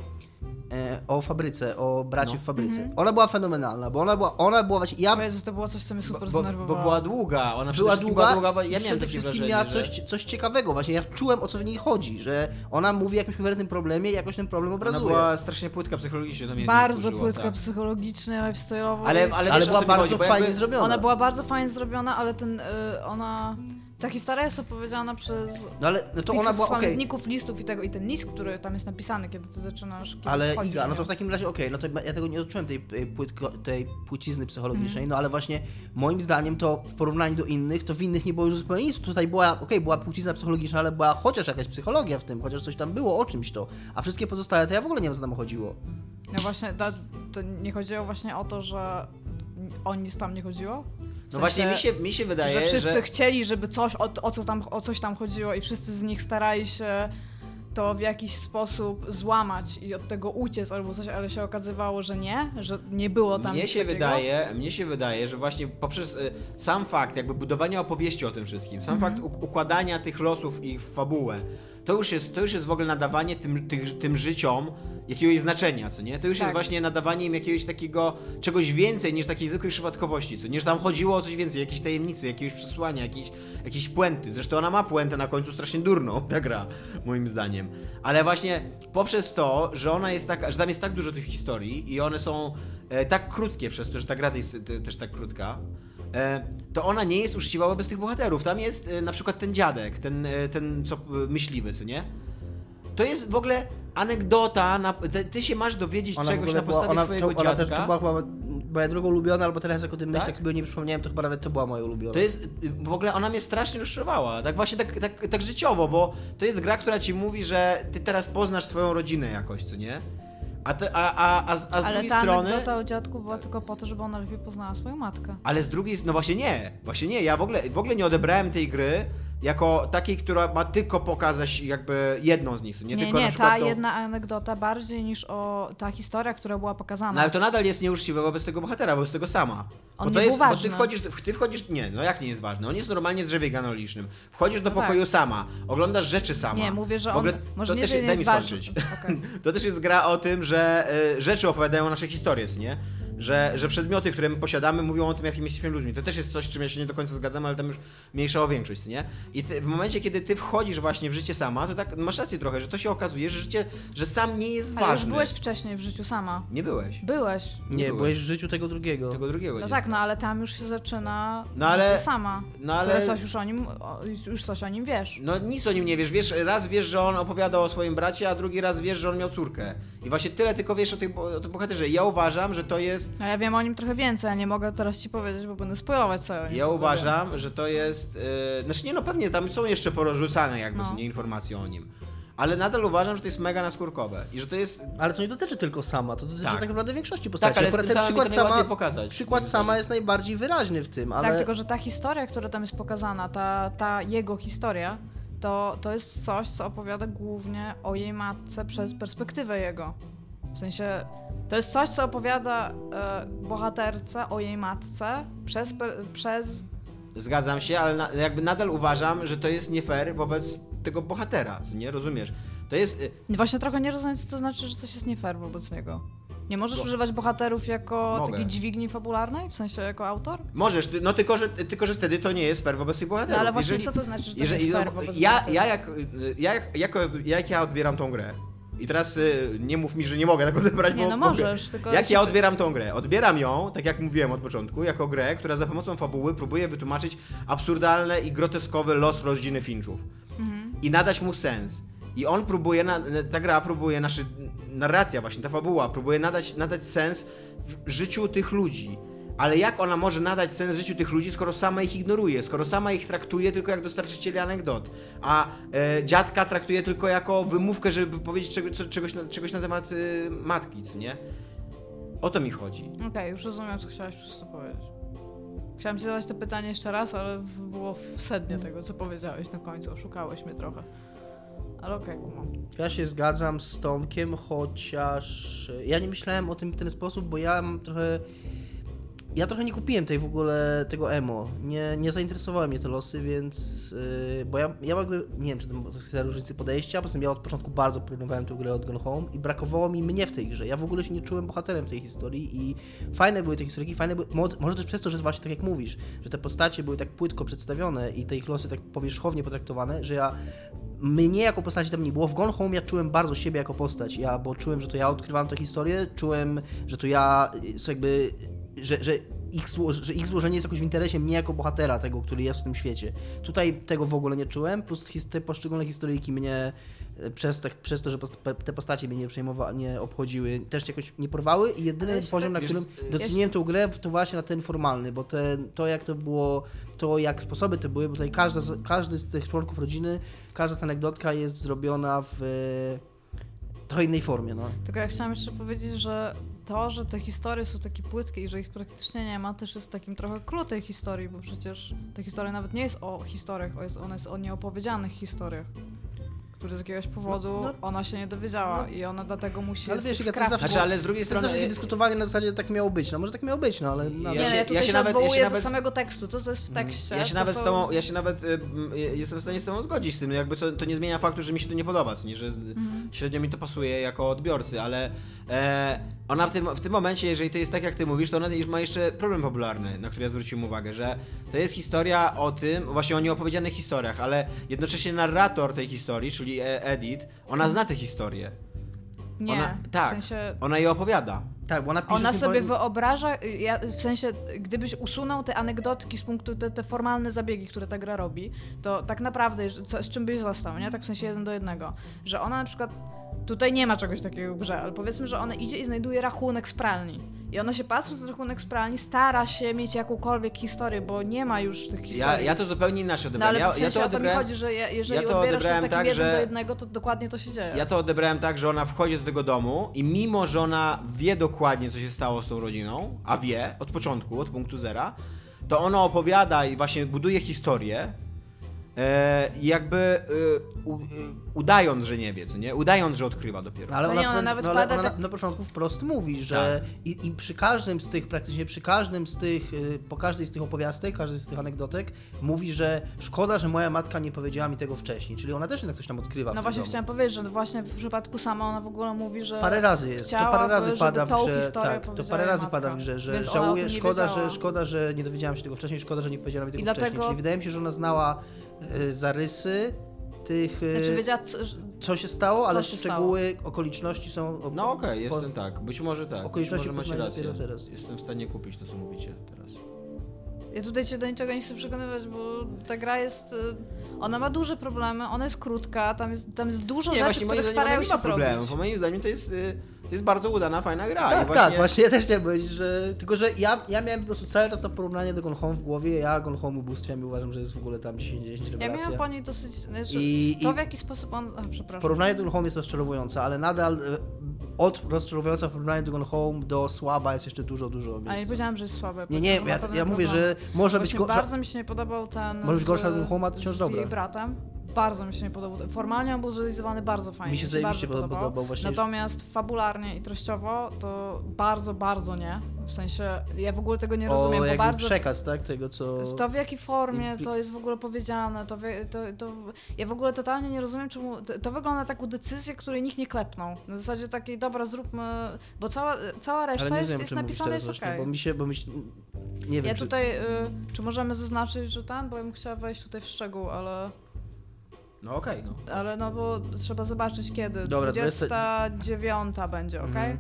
o fabryce, o bracie No. w fabryce. Mhm. Ona była fenomenalna, bo ona była, ona była właśnie, ja O Jezu, to było coś, co mnie super Bo, bo, zdenerwowało. bo była długa, ona była długa, była długa, bo ja miałem przede takie wszystkim wrażenie, miała że... coś, coś ciekawego właśnie, ja czułem o co w niej chodzi, że ona mówi o jakimś konkretnym problemie i jakoś ten problem Ona obrazuje. była strasznie płytka psychologicznie, to mnie Bardzo płytka tak. psychologicznie, lifestyle'owo. Ale, ale, Ale o była bardzo chodzi, fajnie jakby- zrobiona. Ona była bardzo fajnie zrobiona, ale ten, y, ona... Ta historia jest opowiedziana przez No ale no to ona była okej. pamiętników, listów i tego, i ten list, który tam jest napisany, kiedy ty zaczynasz, kiedy Ale wchodzisz Iga, no to w takim razie okej, no to ja tego nie odczułem tej, płytko, tej płcizny psychologicznej, Mhm. no ale właśnie moim zdaniem to w porównaniu do innych, to w innych nie było już zupełnie nic. Tutaj była, okej, była płcizna psychologiczna, ale była chociaż jakaś psychologia w tym, chociaż coś tam było o czymś to. A wszystkie pozostałe to ja w ogóle nie wiem, co tam chodziło. No właśnie, to, to nie chodziło właśnie o to, że o nic tam nie chodziło? W No właśnie, mi się, mi się wydaje, że wszyscy że... chcieli, żeby coś, o, o, co tam, o coś tam chodziło i wszyscy z nich starali się to w jakiś sposób złamać i od tego uciec albo coś, ale się okazywało, że nie, że nie było tam Mnie się takiego. wydaje, mnie się wydaje, że właśnie poprzez y, sam fakt jakby budowania opowieści o tym wszystkim, sam Mhm. fakt układania tych losów i w fabułę, to już jest, to już jest w ogóle nadawanie tym, tych, tym życiom jakiegoś znaczenia, co nie? To już Tak. jest właśnie nadawanie im jakiegoś takiego, czegoś więcej niż takiej zwykłej przypadkowości, co nie? Że tam chodziło o coś więcej, jakiejś tajemnicy, jakiegoś przesłania, jakiejś, jakiejś puenty. Zresztą ona ma puentę na końcu strasznie durną, ta gra, moim zdaniem. Ale właśnie poprzez to, że ona jest tak, że tam jest tak dużo tych historii i one są e, tak krótkie przez to, że ta gra jest te, też tak krótka, e, to ona nie jest uczciwa wobec tych bohaterów. Tam jest e, na przykład ten dziadek, ten, e, ten co e, myśliwy, co nie? To jest w ogóle anegdota, na, ty, ty się masz dowiedzieć Ona czegoś na była, podstawie ona, swojego to, ona dziadka. też to była chyba moja druga ulubiona, albo teraz jak o tym myślę, Tak? jak sobie o niej przypomniałem, to chyba nawet to była moja ulubiona. To jest, y, w ogóle ona mnie strasznie rozczarowała, tak właśnie tak, tak, tak życiowo, bo to jest gra, która ci mówi, że ty teraz poznasz swoją rodzinę jakoś, co nie? A, to, a, a, a, z- a z Ale drugiej ta strony... anegdota o dziadku była tylko po to, żeby ona lepiej poznała swoją matkę. Ale z drugiej no właśnie nie, właśnie nie, ja w ogóle, w ogóle nie odebrałem tej gry jako takiej, która ma tylko pokazać jakby jedną z nich, nie, Nie, tylko na nie, przykład ta tą- jedna anegdota bardziej niż o ta historia, która była pokazana. No ale to nadal jest nieuczciwe wobec tego bohatera, wobec tego sama. On bo nie to był jest, bo ty wchodzisz, ty wchodzisz, nie, no jak nie jest ważny, on jest normalnie z drzewie ganolicznym. Wchodzisz do No tak. pokoju sama, oglądasz rzeczy sama. Nie, mówię, że on. ogóle Może to nie, też, że nie daj jest mi skończyć. Okej. To też jest gra o tym, że y, rzeczy opowiadają nasze historie, nie? Że, że przedmioty, które my posiadamy, mówią o tym, jakim jesteśmy ludźmi. To też jest coś, z czym ja się nie do końca zgadzam, ale tam już mniejsza o większość, nie? I ty, w momencie, kiedy ty wchodzisz właśnie w życie sama, to tak masz rację trochę, że to się okazuje, że życie, że sam nie jest Ale już ważny. byłeś wcześniej w życiu sama. Nie byłeś. Byłeś. nie, byłeś. byłeś w życiu tego drugiego. Tego drugiego No dziecka. tak, no ale tam już się zaczyna No ale- życie sama. No Ale ale... coś już o nim, już coś o nim wiesz. No nic o nim nie wiesz. wiesz. Raz wiesz, że on opowiadał o swoim bracie, a drugi raz wiesz, że on miał córkę. I właśnie tyle tylko wiesz o, tych, o tym bohaterze. Ja uważam, że to jest... No ja wiem o nim trochę więcej, a nie mogę teraz ci powiedzieć, bo będę spoilować nim. Ja uważam, że to jest... Yy, znaczy nie, no pewnie tam są jeszcze porozrzucane jakby No. nie informacje o nim. Ale nadal uważam, że to jest mega naskórkowe. I że to jest... Ale to nie dotyczy tylko sama, to dotyczy Tak. tak, naprawdę większości postaci. ale z Akurat tym ten przykład sama, pokazać. przykład sama jest najbardziej wyraźny w tym, ale... Tak, tylko że ta historia, która tam jest pokazana, ta, ta jego historia, to, to jest coś, co opowiada głównie o jej matce przez perspektywę jego. W sensie, to jest coś, co opowiada e, bohaterce o jej matce przez, per, przez Zgadzam się, ale na, jakby nadal uważam, że to jest nie fair wobec tego bohatera. Nie rozumiesz? To jest... y, Właśnie trochę nie rozumiem, co to znaczy, że coś jest nie fair wobec niego. Nie możesz Bo- używać bohaterów jako Mogę. takiej dźwigni fabularnej, w sensie jako autor? Możesz, no tylko że, tylko, że wtedy to nie jest fair wobec tych bohaterów. No ale właśnie Jeżeli- co to znaczy, że to Jeżeli, jest fair no, wobec ja, bohaterów? ja, jak, ja, jak, jako, jak ja odbieram tą grę i teraz y, nie mów mi, że nie mogę tak odebrać, Nie, bo no mogę. możesz, tylko... Jak ja odbieram tą grę? Odbieram ją, tak jak mówiłem od początku, jako grę, która za pomocą fabuły próbuje wytłumaczyć absurdalny i groteskowy los rodziny Finchów Mhm. i nadać mu sens. I on próbuje, na, ta gra próbuje, naszy, narracja właśnie, ta fabuła próbuje nadać, nadać sens życiu tych ludzi. Ale jak ona może nadać sens życiu tych ludzi, skoro sama ich ignoruje, skoro sama ich traktuje tylko jak dostarczycieli anegdot, a e, dziadka traktuje tylko jako wymówkę, żeby powiedzieć czego, co, czegoś, na, czegoś na temat y, matki, co nie? O to mi chodzi. Okej, już rozumiem, co chciałaś przez to powiedzieć. Chciałam ci zadać to pytanie jeszcze raz, ale było w sednie tego, co powiedziałeś na końcu. Oszukałeś mnie trochę. Ale okej, kumam. Ja się zgadzam z Tomkiem, chociaż e, ja nie myślałem o tym w ten sposób, bo ja mam trochę. Ja trochę nie kupiłem tej w ogóle tego emo. Nie, nie zainteresowały mnie te losy, więc. Yy, bo ja, ja jakby. Nie wiem, czy to jest kwestia różnicy podejścia. Poza tym ja od początku bardzo porównywałem tę grę od Gone Home i brakowało mi mnie w tej grze. Ja w ogóle się nie czułem bohaterem tej historii i fajne były te historie, fajne były. mo- Może też przez to, że właśnie tak jak mówisz, że te postacie były tak płytko przedstawione i te ich losy tak powierzchownie potraktowane, że ja mnie jako postaci tam nie było. W Gone Home ja czułem bardzo siebie jako postać, ja, bo czułem, że to ja odkrywam tę historię, czułem, że to ja y, jakby, że, że, ich zło, że ich złożenie jest jakoś w interesie mnie jako bohatera tego, który jest w tym świecie. Tutaj tego w ogóle nie czułem, plus te poszczególne historyjki mnie y, przez, tak, przez to, że te postacie mnie nie przejmowały, nie obchodziły, też jakoś nie porwały i jedyny poziom, na tak- którym Wiesz, doceniłem tę grę, to właśnie na ten formalny, bo ten, to jak to było, to jak sposoby te były, bo tutaj każda, każdy z tych członków rodziny, każda ta anegdotka jest zrobiona w e, trochę innej formie, no. Tylko ja chciałam jeszcze powiedzieć, że to, że te historie są takie płytkie i że ich praktycznie nie ma, też jest takim trochę clue tej historii, bo przecież ta historia nawet nie jest o historiach, ona jest o nieopowiedzianych historiach. Które z jakiegoś powodu No, no. ona się nie dowiedziała No. i ona dlatego musi Ale z wiesz, to zawsze- Znaczy, ale z drugiej To strony... zawsze takie dyskutowanie na zasadzie, że tak miało być, no może tak miało być, no ale... No, Ja Nie, się- ja tutaj się nawet- ja się nawet- do samego tekstu, to co jest w tekście. Ja się, to nawet są... z tobą, ja się nawet y, y, jestem w stanie z tobą zgodzić z tym, jakby co, to nie zmienia faktu, że mi się to nie podoba, nie, że Mhm. średnio mi to pasuje jako odbiorcy, ale e, ona w tym, w tym momencie, jeżeli to jest tak jak ty mówisz, to ona już ma jeszcze problem popularny, na który ja zwróciłem uwagę, że to jest historia o tym, właśnie o nieopowiedzianych historiach, ale jednocześnie narrator tej historii, czyli e- Edith, ona zna tę historię. Nie, ona, tak, w sensie... ona je opowiada. Tak, bo ona pisze... Ona sobie wyobraża, ja, w sensie, gdybyś usunął te anegdotki z punktu, te, te formalne zabiegi, które ta gra robi, to tak naprawdę, co, z czym byś został, nie? Tak w sensie jeden do jednego. Że ona na przykład, tutaj nie ma czegoś takiego w grze, ale powiedzmy, że ona idzie i znajduje rachunek z pralni. I ona się patrzy na rachunek z pralni, stara się mieć jakąkolwiek historię, bo nie ma już tych Ja, historii. ja to zupełnie inaczej no odebrałem. ale ja, w sensie ja to o to mi odebrałem... chodzi, że je, jeżeli ja to odbierasz to odebrałem takim tak, jeden że- do jednego, to dokładnie to się dzieje. Ja to odebrałem tak, że ona wchodzi do tego domu i mimo, że ona wie dokładnie, co się stało z tą rodziną, a wie od początku, od punktu zera, to ona opowiada i właśnie buduje historię, e, jakby e, u, e, udając, że nie wie, co nie? Udając, że odkrywa dopiero. No, ale No ona, nie, ona nawet no, ale pada ona tak- na, na początku wprost mówi, że i, i przy każdym z tych, praktycznie przy każdym z tych, y, po każdej z tych opowiastek, każdej z tych anegdotek, mówi, że szkoda, że moja matka nie powiedziała mi tego wcześniej, czyli ona też jednak coś tam odkrywa w No tym właśnie domu. chciałam powiedzieć, że właśnie w przypadku sama ona w ogóle mówi, że Parę razy jest, to parę chciałaby, razy żeby pada w tą grze, historię tak, to powiedziała parę jej razy matka. pada w grze, że Więc ona o żałuje, tym nie szkoda, wiedziała. że, szkoda, że nie dowiedziałam się tego wcześniej, szkoda, że nie powiedziała mi tego I wcześniej, dlatego- czyli wydaje mi się, że ona znała zarysy tych, y, Znaczy wiedziała, co, co się stało, ale się szczegóły, okoliczności są... No okej, po- jestem tak. Być może tak. Być Okoliczności może macie rację. teraz. Jestem w stanie kupić to, co mówicie teraz. ja tutaj cię do niczego nie chcę przekonywać, bo ta gra jest, y, ona ma duże problemy, ona jest krótka, tam jest, tam jest dużo Nie, rzeczy, właśnie których starają się nie ma problemu, zrobić. bo moim zdaniem to jest, y, to jest bardzo udana, fajna gra. Tak, I właśnie... tak, właśnie ja też chciałem powiedzieć, że tylko, że ja, ja miałem po prostu cały czas to porównanie do Gone Home w głowie, ja Gone Home ubóstwiam i uważam, że jest w ogóle tam 10 10 Ja miałam po niej dosyć, znaczy, I, to i w jaki sposób on, a, w przepraszam. porównaniu do Gone Home jest rozczarowujące, ale nadal e, od rozczarowująca w porównaniu do Gone Home do słaba jest jeszcze dużo, dużo A nie miejsca. powiedziałam, że jest słabe. Nie, nie, ma ja, ja mówię, że może być gorsza. bardzo mi się nie podobał ten Może być z- gorsza od Gone Home'a, to wciąż z dobra. jej bratem. Bardzo mi się nie podobał. Formalnie on był zrealizowany bardzo fajnie. Mi się bardzo zajebiście podobał, podobał właśnie. Natomiast fabularnie i treściowo to bardzo, bardzo nie. W sensie, ja w ogóle tego nie o rozumiem, bo bardzo... przekaz, tak, tego co... To w jakiej formie to jest w ogóle powiedziane, to, to, to ja w ogóle totalnie nie rozumiem, czemu to, wygląda na taką decyzję, której nikt nie klepnął. Na zasadzie takiej, dobra, zróbmy, bo cała, cała reszta jest, jest napisana, jest okej. bo mi się, bo mi się... Nie wiem, Ja czy... tutaj, y, czy możemy zaznaczyć, że ten, bo ja bym chciała wejść tutaj w szczegół, ale, No okej, no. ale no bo trzeba zobaczyć kiedy. Dobra, 29 będzie, ok? Mhm.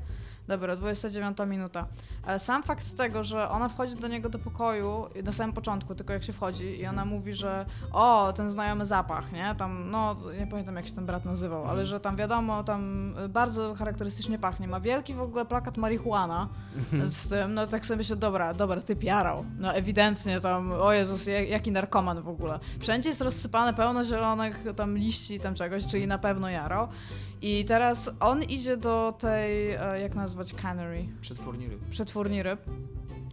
Dobra, 29 minuta. E, Sam fakt tego, że ona wchodzi do niego do pokoju na samym początku, tylko jak się wchodzi i ona mówi, że o, ten znajomy zapach, nie? Tam, no, nie pamiętam jak się ten brat nazywał, ale że tam wiadomo, tam bardzo charakterystycznie pachnie. Ma wielki w ogóle plakat marihuana z tym, no tak sobie myślę, dobra, dobra, ty piarał. No ewidentnie tam, o Jezus, jak- jaki narkoman w ogóle. Wszędzie jest rozsypane pełno zielonych tam liści tam czegoś, czyli na pewno jarał. I teraz on idzie do tej, e, jak nazwać, cannery, Przetwórni ryb. Przetwórni ryb,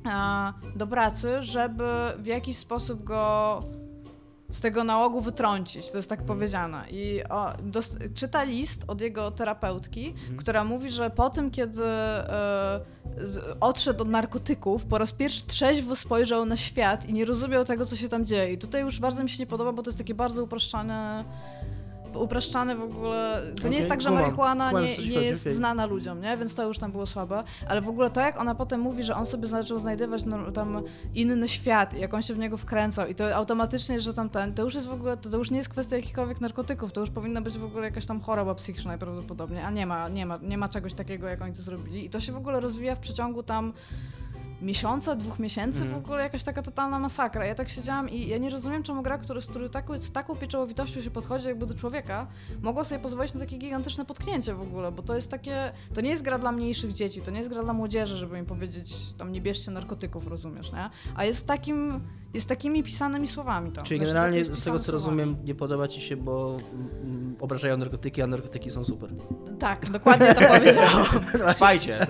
a, do pracy, żeby w jakiś sposób go z tego nałogu wytrącić, to jest tak powiedziane. I o, dost, czyta list od jego terapeutki, która mówi, że po tym, kiedy e, z- odszedł od narkotyków, po raz pierwszy trzeźwo spojrzał na świat i nie rozumiał tego, co się tam dzieje. I tutaj już bardzo mi się nie podoba, bo to jest takie bardzo uproszczone upraszczane w ogóle. To Okej, nie jest tak, że marihuana nie, nie jest okej. znana ludziom, nie? Więc to już tam było słabe. Ale w ogóle to, jak ona potem mówi, że on sobie zaczął znajdywać no, tam inny świat jak on się w niego wkręcał i to automatycznie, że tam ten, to już jest w ogóle, to, to już nie jest kwestia jakichkolwiek narkotyków, to już powinna być w ogóle jakaś tam choroba psychiczna najprawdopodobniej, a nie ma, nie ma, nie ma czegoś takiego, jak oni to zrobili. I to się w ogóle rozwija w przeciągu tam miesiąca, dwóch miesięcy Mhm. w ogóle jakaś taka totalna masakra. Ja tak siedziałam i ja nie rozumiem, czemu gra, który, z której taką, z taką pieczołowitością się podchodzi jakby do człowieka, mogła sobie pozwolić na takie gigantyczne potknięcie w ogóle, bo to jest takie, to nie jest gra dla mniejszych dzieci, to nie jest gra dla młodzieży, żeby im powiedzieć, tam nie bierzcie narkotyków, rozumiesz, nie? A jest takim, jest takimi pisanymi słowami tam. Czyli Znaczy, generalnie z tego co słowami. rozumiem nie podoba ci się, bo mm, obrażają narkotyki, a narkotyki są super. Tak, dokładnie to powiedziałam. Spajcie.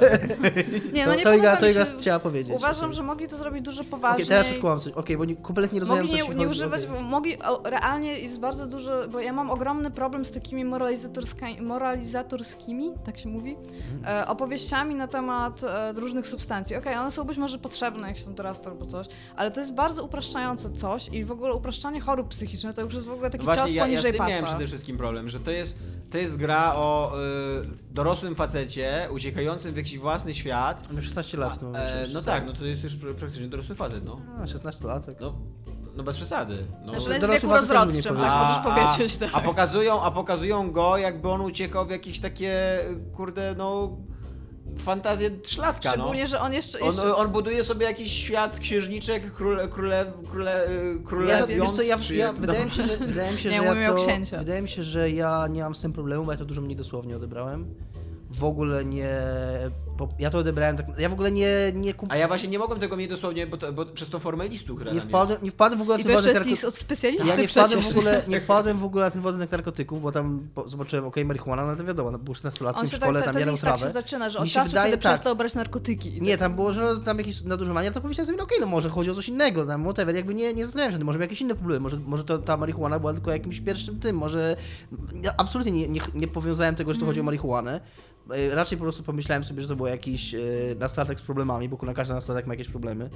Nie, to, no nie to Iga, mi to Iga się- chciała powiedzieć. Uważam, że mogli to zrobić dużo poważniej. teraz już kłam coś. Okej, bo nie, kompletnie nie rozumiem, Mogli co nie, ci nie używać, Okej. mogli, o, realnie jest bardzo dużo, bo ja mam ogromny problem z takimi moralizatorska- moralizatorskimi, tak się mówi, Mhm. e, opowieściami na temat e, różnych substancji. Okej, one są być może potrzebne, jak się tam dorasta albo coś, ale to jest bardzo upraszczające coś i w ogóle upraszczanie chorób psychicznych to już jest w ogóle taki No cios właśnie, ja, ja z poniżej tym pasa. miałem przede wszystkim problem, że to jest, to jest gra o y, dorosłym facecie uciekającym w jakiś własny świat. Mam 16 lat w tym momencie. E, no. Tak, no to jest już pr- praktycznie dorosły facet, no. A, 16 lat, tak. No, no bez przesady. No. Znaczy, to on jest w dorosły wieku rozrodczym, tak możesz powiedzieć. Tak. a, pokazują, a pokazują go, jakby on uciekał w jakieś takie, kurde, no, fantazje trzylatka, no. Szczególnie, że on jeszcze... On, jeszcze... on buduje sobie jakiś świat księżniczek, króle, króle, króle, króle, Ja, wiesz co, ja, ja, wydaje mi się, że, wydaje mi się, Nie, że ja o to, księcia. wydaje mi się, że ja nie mam z tym problemu, bo ja to dużo mniej dosłownie odebrałem. W ogóle nie, po, ja to odebrałem tak, ja w ogóle nie, nie kup, A ja właśnie nie mogłem tego mieć dosłownie, bo, to, bo przez tą formę listu, która nie wpadłem, nie wpadłem w ogóle na ten to jest narko- list od specjalisty ja nie wpadłem, przecież. w ogóle, nie wpadłem w ogóle na ten narkotyków, bo tam po, zobaczyłem, okej, marihuana, no to wiadomo, no, był 16-latkiem On w szkole, tak, tam jarał list tak się trawę. zaczyna, że od czasu, wydaje, kiedy tak. przestał brać narkotyki. Nie, tak- tam było, że no, tam jakieś nadużywanie, to pomyślałem sobie, no okej, no może chodzi o coś innego, tam whatever, jakby nie, nie zastanawiam się, tym, może jakieś inne problemy, może, może to, ta marihuana była tylko jakimś pierwszym tym, może ja absolutnie nie, nie, nie powiązałem tego, że to chodzi o marihuanę, E, raczej po prostu pomyślałem sobie, że to jakiś e, nastolatek z problemami, bo na każdy nastolatek ma jakieś problemy.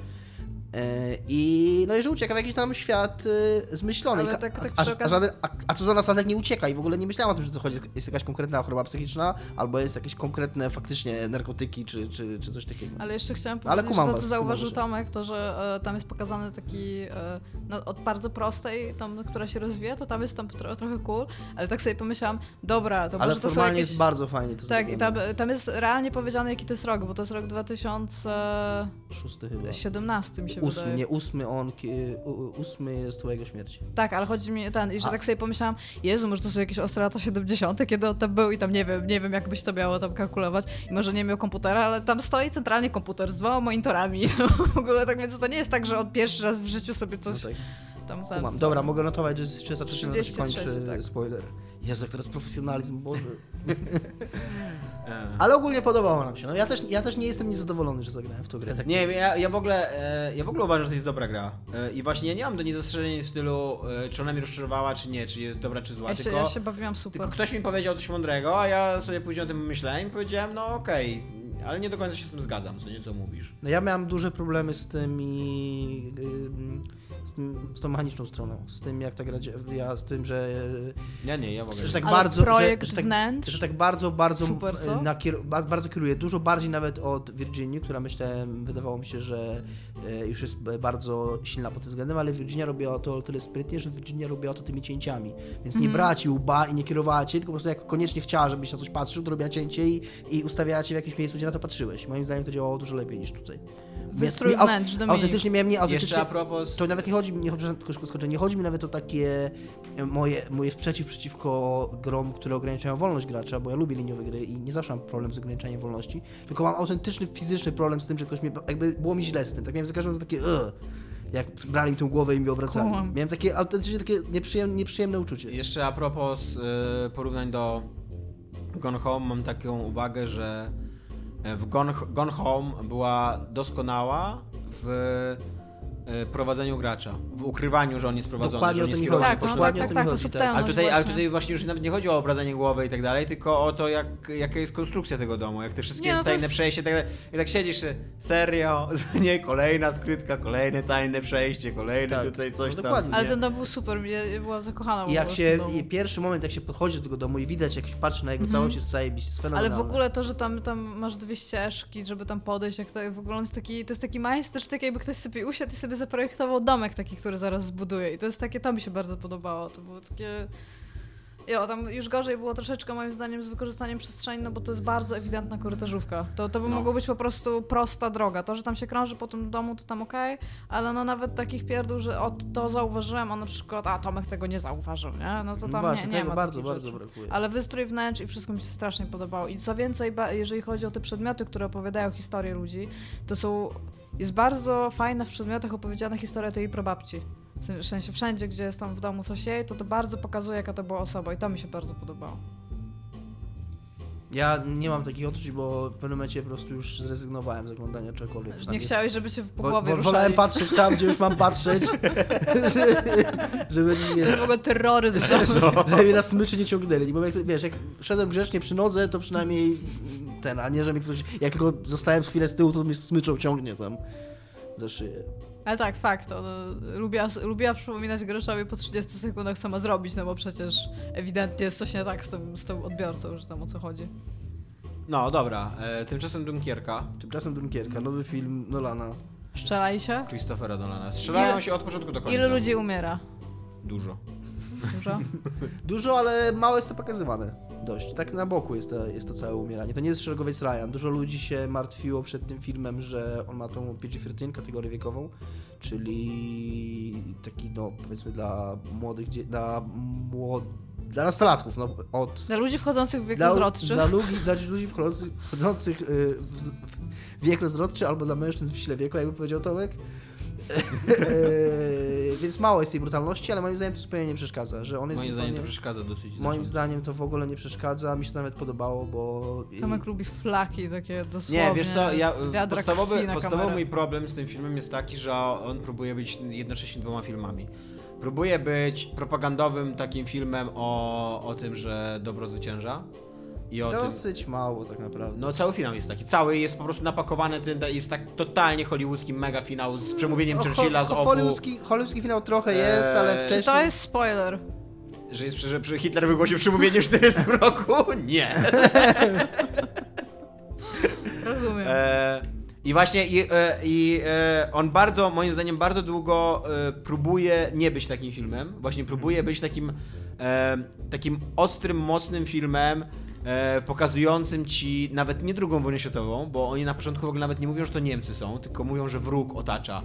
E, I no i że ucieka w jakiś tam świat e, zmyślony. Ale tak- tak a, a, żaden, a, a co za nastolatek nie ucieka i w ogóle nie myślałem o tym, że to chodzi, jest jakaś konkretna choroba psychiczna, albo jest jakieś konkretne faktycznie narkotyki, czy, czy, czy coś takiego. Ale jeszcze chciałam Ale powiedzieć, kumam że to, was, co kumam zauważył was. Tomek, to, że e, tam jest pokazany taki, e, no, od bardzo prostej, tam, która się rozwija, to tam jest tam tro, trochę cool, ale tak sobie pomyślałam, dobra, to Ale może to są formalnie jakieś... jest bardzo fajnie to Tak, i tam, tam jest realnie powiedziane, jaki to jest rok, bo to jest rok 2017 Szósty chyba. mi się Ósmy, wydaje. nie ósmy on, u- ósmy jest twojego śmierci. Tak, ale chodzi mi ten, i że A. tak sobie pomyślałam, Jezu, może to są jakieś ostre lata 70., kiedy on tam był i tam nie wiem, nie wiem, jak byś to miało tam kalkulować. I może nie miał komputera, ale tam stoi centralnie komputer z dwoma monitorami. w ogóle tak, więc to nie jest tak, że on pierwszy raz w życiu sobie No coś tak, tam... tam kumam. Dobra, mogę notować, że jest 33 na to się 33, kończy tak. spoiler. Jezu, jak teraz profesjonalizm, Boże. Ale ogólnie podobało nam się. No ja też, ja też nie jestem niezadowolony, że zagrałem w tą grę. Tak Nie, ja, ja w ogóle e, ja w ogóle uważam, że to jest dobra gra. E, I właśnie ja nie mam do niej zastrzeżeń w stylu, e, czy ona mnie rozczarowała, czy nie, czy jest dobra, czy zła. Ja się, tylko, ja się bawiłam super. tylko ktoś mi powiedział coś mądrego, a ja sobie później o tym myślałem i powiedziałem, no okej, ale nie do końca się z tym zgadzam, co nieco mówisz. No ja miałem duże problemy z tymi ym, z, tym, z tą mechaniczną stroną, z tym jak ta gra ja, z tym, że, Ja nie, ja mogę. że tak Ale bardzo, projekt że, że tak, wnętrz? że tak bardzo, bardzo Super, co? e, ba- bardzo kieruje, dużo bardziej nawet od Virginii, która myślę, wydawało mi się, że już jest bardzo silna pod tym względem, ale Virginia robiła to o tyle sprytnie, że Virginia robiła to tymi cięciami, więc nie Mhm. brała ci łba i nie kierowała cię, tylko po prostu jak koniecznie chciała, żebyś na coś patrzył, to robiła cięcie i, i ustawiała cię w jakimś miejscu, gdzie na to patrzyłeś. Moim zdaniem to działało dużo lepiej niż tutaj. Wystrój wnętrz, Dominik. Autentycznie miałem nie autentycznie. Jeszcze a propos... To nawet nie chodzi mi, nie chodzi, nie chodzi mi nawet o takie e, moje, moje sprzeciw przeciwko grom, które ograniczają wolność gracza, bo ja lubię liniowe gry i nie zawsze mam problem z ograniczeniem wolności, tylko mam autentyczny, fizyczny problem z tym, że ktoś mnie, jakby było mi źle z tym, tak miałem za każdym razem takie Ugh! jak brali mi tą głowę i mi obracali. Miałem takie autentycznie takie nieprzyjemne, nieprzyjemne uczucie. Jeszcze a propos y, porównań do Gone Home mam taką uwagę, że e, w Gone, Gone Home była doskonała w prowadzeniu gracza, w ukrywaniu, że on jest prowadzony, Dokładnie że o on jest kierowany chodzi. Tak, no, tak, Dokładnie o tak, tak, to chodzi, tak. ale tutaj, ale właśnie. tutaj właśnie już nawet nie chodzi o obradzanie głowy i tak dalej, tylko o to, jak, jaka jest konstrukcja tego domu, jak te wszystkie Nie, no tajne jest- przejście i tak dalej. I tak siedzisz, serio, nie, kolejna skrytka, kolejne tajne przejście, kolejne Tak, tutaj coś no tam. Ale ten dom był super, ja, ja byłam zakochana I jak się, i pierwszy moment, jak się podchodzi do tego domu i widać, jak się patrzy na jego całość, jest zajebiście, jest Ale fenomenalne. w ogóle to, że tam, tam masz dwie ścieżki, żeby tam podejść, jak to w ogóle on jest taki, to jest taki majstersztyk, tak jakby ktoś sobie usiadł i sobie zaprojektował domek taki, który zaraz zbuduje. I to jest takie, to mi się bardzo podobało. To było takie... Jo, tam już gorzej było troszeczkę moim zdaniem z wykorzystaniem przestrzeni, no bo to jest bardzo ewidentna korytarzówka. To, to by No. mogło być po prostu prosta droga. To, że tam się krąży po tym domu, to tam okej, ale no nawet takich pierdół, że o, to zauważyłem, a na przykład, a Tomek tego nie zauważył, nie? No to No tam właśnie, nie, nie ma bardzo, bardzo rzeczy. brakuje. Ale wystrój wnętrz i wszystko mi się strasznie podobało. I co więcej, jeżeli chodzi o te przedmioty, które opowiadają historię ludzi, to są. Jest bardzo fajna w przedmiotach opowiedziana historia tej sen- w sensie wszędzie, gdzie jest tam w domu coś jej, to to bardzo pokazuje, jaka to była osoba i to mi się bardzo podobało. Ja nie mam takich odczuć, bo w pewnym momencie po prostu już zrezygnowałem z oglądania czegokolwiek. tam Nie jest. chciałeś, żeby cię po głowie ruszali. Wolałem patrzeć tam, gdzie już mam patrzeć, że- żeby To jest w ogóle terroryzm. żeby mnie na smyczy nie ciągnęli. Bo jak, wiesz, jak szedłem grzecznie przy nodze, to przynajmniej ten, a nie, że mi ktoś, jak tylko zostałem z chwilę z tyłu, to mnie smyczą ciągnie tam za szyję. Ale tak, fakt. Ona lubiła, lubiła przypominać Greszowi po 30 sekundach, co ma zrobić, no bo przecież ewidentnie jest coś nie tak z tym, z tym odbiorcą, że tam o co chodzi. No dobra, e, tymczasem Dunkierka Tymczasem Dunkierka, nowy film Nolana. Szczelaj się. Christophera Nolana. Strzelają Ile- się od początku do końca. Ile ludzi umiera? Dużo. Dużo? Dużo, ale mało jest to pokazywane. Dość. Tak na boku jest to, jest to całe umieranie. To nie jest szeregowiec Ryan. Dużo ludzi się martwiło przed tym filmem, że on ma tą PG-13 kategorię wiekową, czyli taki, no powiedzmy dla młodych, dla młod... dla nastolatków, no od... Dla ludzi wchodzących w wiek Dla, rozrodczy. dla, ludzi, dla ludzi wchodzących, wchodzących y, w, wiek rozrodczy albo dla mężczyzn w sile wieku, jakby powiedział Tomek. Więc mało jest tej brutalności, ale moim zdaniem to zupełnie nie przeszkadza, że on jest Moim zdaniem to przeszkadza dosyć Moim zdaniem to w ogóle nie przeszkadza, mi się to nawet podobało, bo... Tomek lubi flaki takie dosłownie. Nie, wiesz co, ja, podstawowy, podstawowy mój problem z tym filmem jest taki, że on próbuje być jednocześnie dwoma filmami. Próbuje być propagandowym takim filmem o, o tym, że dobro zwycięża. I o tym, Dosyć mało tak naprawdę. no cały finał jest taki, cały jest po prostu napakowany tym, jest tak totalnie hollywoodzki mega finał z przemówieniem No, Churchilla z ofu, hollywoodzki, hollywoodzki finał trochę jest, ale Eee, Czy wcześniej... to jest spoiler? że, jest, że, że Hitler wygłosił przemówienie w 40 roku? Nie. Rozumiem. E, I właśnie i, e, i e, on bardzo, moim zdaniem, bardzo długo e, próbuje nie być takim filmem. Właśnie próbuje być takim, takim ostrym, mocnym filmem, e, pokazującym ci nawet nie drugą wojnę światową, bo oni na początku w ogóle nawet nie mówią, że to Niemcy są, tylko mówią, że wróg otacza.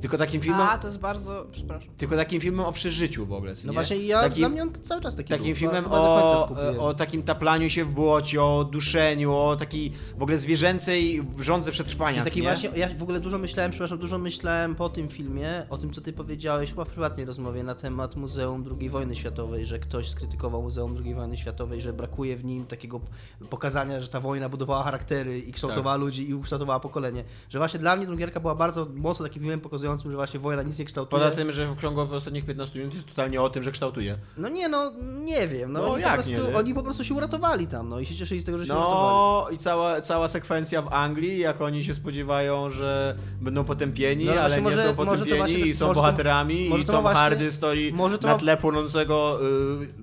Tylko takim filmem, A, to jest bardzo... Przepraszam. tylko takim filmem o przeżyciu w ogóle. co No nie? właśnie ja, Takim- dla mnie on cały czas taki Takim był. filmem o, o takim taplaniu się w błocie, o duszeniu, o takiej w ogóle zwierzęcej rządze przetrwania. I taki nie? właśnie, ja w ogóle dużo myślałem, przepraszam, dużo myślałem po tym filmie, o tym co ty powiedziałeś chyba w prywatnej rozmowie na temat Muzeum II wojny światowej, że ktoś skrytykował Muzeum II wojny światowej, że brakuje w nim takiego pokazania, że ta wojna budowała charaktery i kształtowała Tak. ludzi i ukształtowała pokolenie. Że właśnie dla mnie Drugierka była bardzo mocno takim filmem pokazującym pokazującym, że właśnie wojna nic nie kształtuje. Poza tym, że w ciągu ostatnich 15 minut jest totalnie o tym, że kształtuje. No nie, no nie wiem. No, No oni, jak po prostu, nie, oni po prostu się uratowali tam, no i się cieszyli z tego, że się uratowali. No i cała, cała sekwencja w Anglii, jak oni się spodziewają, że będą potępieni, No, ale właśnie nie może- są potępieni i są może bohaterami i to Tom właśnie- Hardy stoi może to na tle płonącego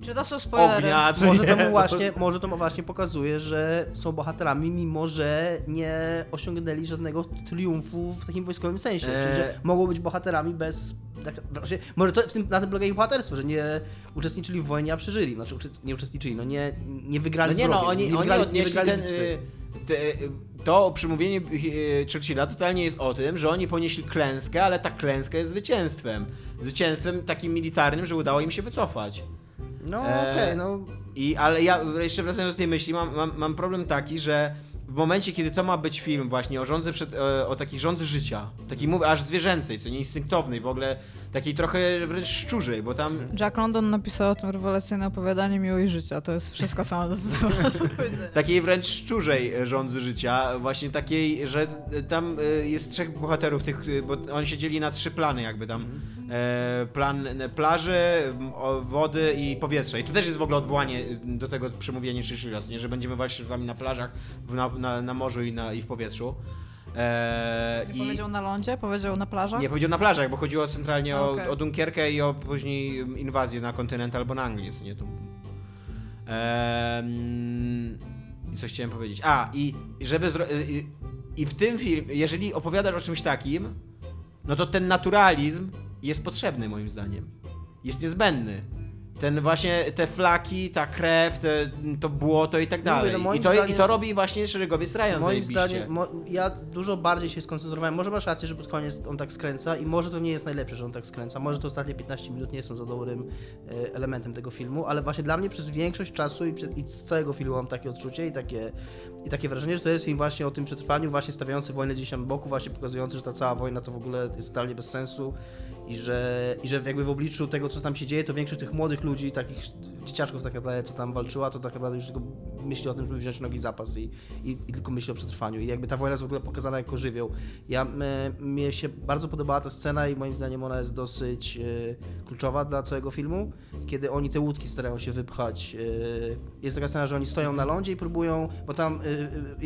y, Czy to są spoilery? ognia, co Może nie? to, mu właśnie, może to mu właśnie pokazuje, że są bohaterami, mimo że nie osiągnęli żadnego triumfu w takim wojskowym sensie. Eee. Czyli, że mogą być bohaterami bez. Tak, może to w tym, na tym polega ich bohaterstwo, że nie uczestniczyli w wojnie, a przeżyli. Znaczy, nie uczestniczyli, no nie, nie wygrali No nie no, oni, nie oni wygrali, nie odnieśli wygrali ten... y, Te, y, to przemówienie y, Churchilla totalnie jest o tym, że oni ponieśli klęskę, ale ta klęska jest zwycięstwem. Zwycięstwem takim militarnym, że udało im się wycofać. No Eee, okej, no. I, ale ja jeszcze wracając do tej myśli, mam, mam, mam problem taki, że w momencie, kiedy to ma być film właśnie o rządze przed, o, o takiej rządzy życia, takiej mówię, aż zwierzęcej, co nie instynktownej, w ogóle takiej trochę wręcz szczurzej, bo tam Jack London napisał o tym rewelacyjne opowiadanie Miłość Życia. To jest wszystko samo do takiej wręcz szczurzej e, rządzy życia, właśnie takiej, że e, tam e, jest trzech bohaterów, tych, e, bo oni się dzieli na trzy plany jakby tam. E, plan e, plaży, wody i powietrza. I tu też jest w ogóle odwołanie e, do tego przemówienia Churchilla, nie, że będziemy walczyć z wami na plażach, w, na, na, na morzu i, na, i w powietrzu. E, Nie i- powiedział na lądzie, powiedział na plażach? nie powiedział na plażach, bo chodziło centralnie o, Okej. o Dunkierkę i o później inwazję na kontynent albo na Anglię, co nie tu. Ehm, I coś chciałem powiedzieć. A, i żeby zro... I w tym filmie, jeżeli opowiadasz o czymś takim, no to ten naturalizm jest potrzebny moim zdaniem. Jest niezbędny. Ten właśnie, te flaki, ta krew, te, to błoto i tak Mówię, dalej. no I, to, I zdaniem- to robi właśnie szeregowiec Ryan Moim zdaniem, mo, ja dużo bardziej się skoncentrowałem. Może masz rację, że pod koniec on tak skręca i może to nie jest najlepsze, że on tak skręca. Może to ostatnie 15 minut nie są za dobrym e, elementem tego filmu, ale właśnie dla mnie przez większość czasu i, przez, i z całego filmu mam takie odczucie i takie, i takie wrażenie, że to jest film właśnie o tym przetrwaniu, właśnie stawiający wojnę gdzieś tam boku, właśnie pokazujący, że ta cała wojna to w ogóle jest totalnie bez sensu i że, i że jakby w obliczu tego, co tam się dzieje, to większość tych młodych ludzi, takich dzieciaczków tak naprawdę, co tam walczyła, to tak naprawdę już tylko myśli o tym, żeby wziąć nogi zapas i, i, i tylko myśli o przetrwaniu. I jakby ta wojna jest w ogóle pokazana jako żywioł. Ja, m, mnie się bardzo podobała ta scena i moim zdaniem ona jest dosyć e, kluczowa dla całego filmu, kiedy oni te łódki starają się wypchać. E, jest taka scena, że oni stoją na lądzie i próbują, bo tam e,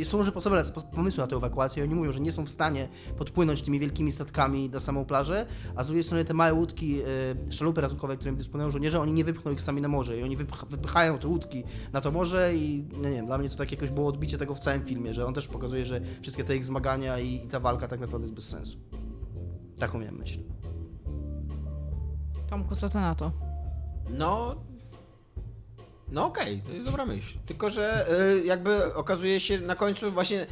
są różne sposoby, spo- pomysły na tę ewakuację. Oni mówią, że nie są w stanie podpłynąć tymi wielkimi statkami na samą plażę, a z drugiej strony te małe łódki, e, szalupy ratunkowe, którymi dysponują żołnierze, oni nie wypchną ich sami na morze i oni wypcha, wypychają te łódki na to morze i no nie wiem, dla mnie to tak jakoś było odbicie tego w całym filmie, że on też pokazuje, że wszystkie te ich zmagania i, i ta walka tak naprawdę jest bez sensu. Taką miałem myśl. Tomku, co ty na to? No. No okej, to jest dobra myśl. Tylko, że y, jakby okazuje się na końcu właśnie.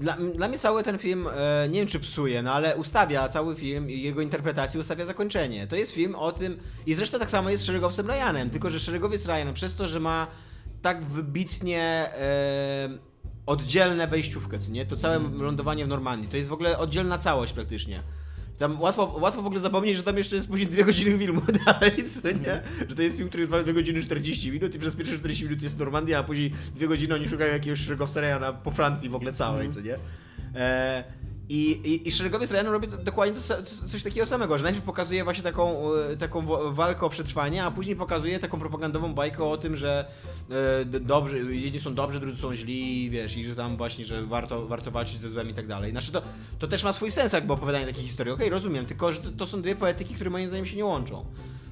Dla, dla mnie cały ten film, e, nie wiem czy psuje, no ale ustawia cały film i jego interpretację ustawia zakończenie. To jest film o tym, i zresztą tak samo jest z szeregowcem Ryanem, tylko że szeregowiec Ryan przez to, że ma tak wybitnie e, oddzielne wejściówkę, co nie? To całe lądowanie w Normandii, to jest w ogóle oddzielna całość praktycznie. Tam łatwo, łatwo w ogóle zapomnieć, że tam jeszcze jest później dwie godziny filmu dalej, co nie? Że to jest film, który trwa 2 godziny 40 minut i przez pierwsze 40 minut jest Normandia, a później dwie godziny oni szukają jakiegoś szeregowca Ryana po Francji w ogóle całej, co nie? E, i, i, I szeregowiec Ryan robi dokładnie to, coś takiego samego, że najpierw pokazuje właśnie taką, e, taką walkę o przetrwanie, a później pokazuje taką propagandową bajkę o tym, że e, dobrzy, jedni są dobrzy, drudzy są źli, wiesz, i że tam właśnie, że warto, warto walczyć ze złem i tak dalej. Znaczy to, to też ma swój sens jakby opowiadanie takiej historii. Okej, rozumiem, tylko że to, są dwie poetyki, które moim zdaniem się nie łączą.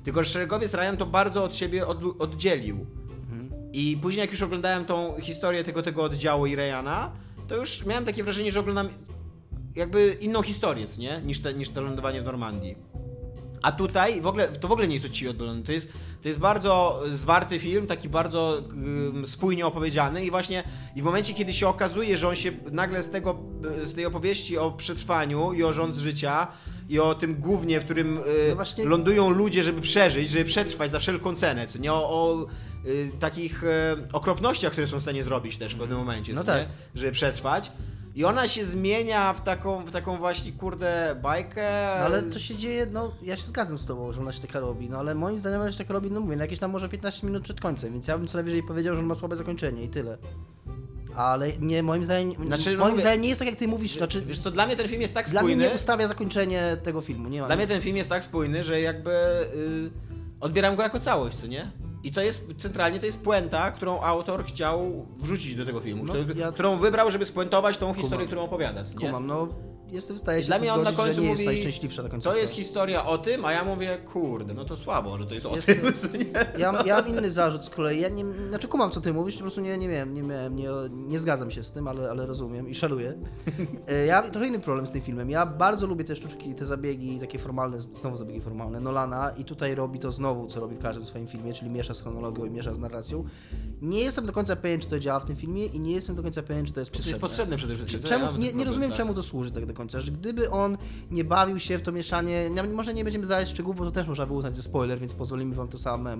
Tylko, że szeregowiec Ryan to bardzo od siebie od, oddzielił. I później jak już oglądałem tą historię tego, tego oddziału i Ryana, to już miałem takie wrażenie, że oglądam jakby inną historię, nie? Niż, te, niż to lądowanie w Normandii. A tutaj w ogóle, to w ogóle nie jest odciwie oddolony. To jest, to jest bardzo zwarty film, taki bardzo spójnie opowiedziany i właśnie i w momencie, kiedy się okazuje, że on się nagle z tego, z tej opowieści o przetrwaniu i o rząd życia i o tym głównie, w którym y, No właśnie- lądują ludzie, żeby przeżyć, żeby przetrwać za wszelką cenę, co nie o, o y, takich y, okropnościach, które są w stanie zrobić też w pewnym momencie, No tak. żeby przetrwać. I ona się zmienia w taką, w taką właśnie, kurde, bajkę. No ale to się dzieje, no ja się zgadzam z tobą, że ona się taka robi, no ale moim zdaniem ona się taka robi, no mówię, no jakieś tam może 15 minut przed końcem, więc ja bym co najwyżej powiedział, że on ma słabe zakończenie i tyle. ale nie, moim zdaniem, Znaczy, no moim mówię- zdaniem nie jest tak, jak ty mówisz, znaczy, Wiesz co, dla mnie ten film jest tak dla mnie spójny. nie ustawia zakończenie tego filmu, nie ma. Dla mnie ten film jest tak spójny, że jakby y, odbieram go jako całość, co nie? I to jest, centralnie to jest puenta, którą autor chciał wrzucić do tego filmu, No, który, ja- którą wybrał, żeby spuentować tą historię, którą opowiada, co nie? Kumam, no jestem w stanie się Dla mnie on na zgodzić, końcu że nie mówi, jest najszczęśliwsza ta końcówka. To jest historia o tym, a ja mówię, kurde, no to słabo, że to jest o tym? Ja, ja mam inny zarzut z kolei. Ja nie, znaczy kumam, co ty mówisz, po prostu nie, nie wiem, nie miałem, nie, nie zgadzam się z tym, ale, ale rozumiem i szaluję. E, Ja mam trochę inny problem z tym filmem. Ja bardzo lubię te sztuczki, te zabiegi takie formalne, znowu zabiegi formalne Nolana i tutaj robi to znowu, co robi w każdym swoim filmie, czyli miesza z chronologią i miesza z narracją. Nie jestem do końca pewien, czy to działa w tym filmie i nie jestem do końca pewien, czy to jest Czy to potrzebne. jest potrzebne przede wszystkim? Czemu, nie, nie rozumiem, tak. czemu to służy tak do końca, że gdyby on nie bawił się w to mieszanie, może nie będziemy zdawać szczegółów, bo to też można uznać za spoiler, więc pozwolimy wam to same,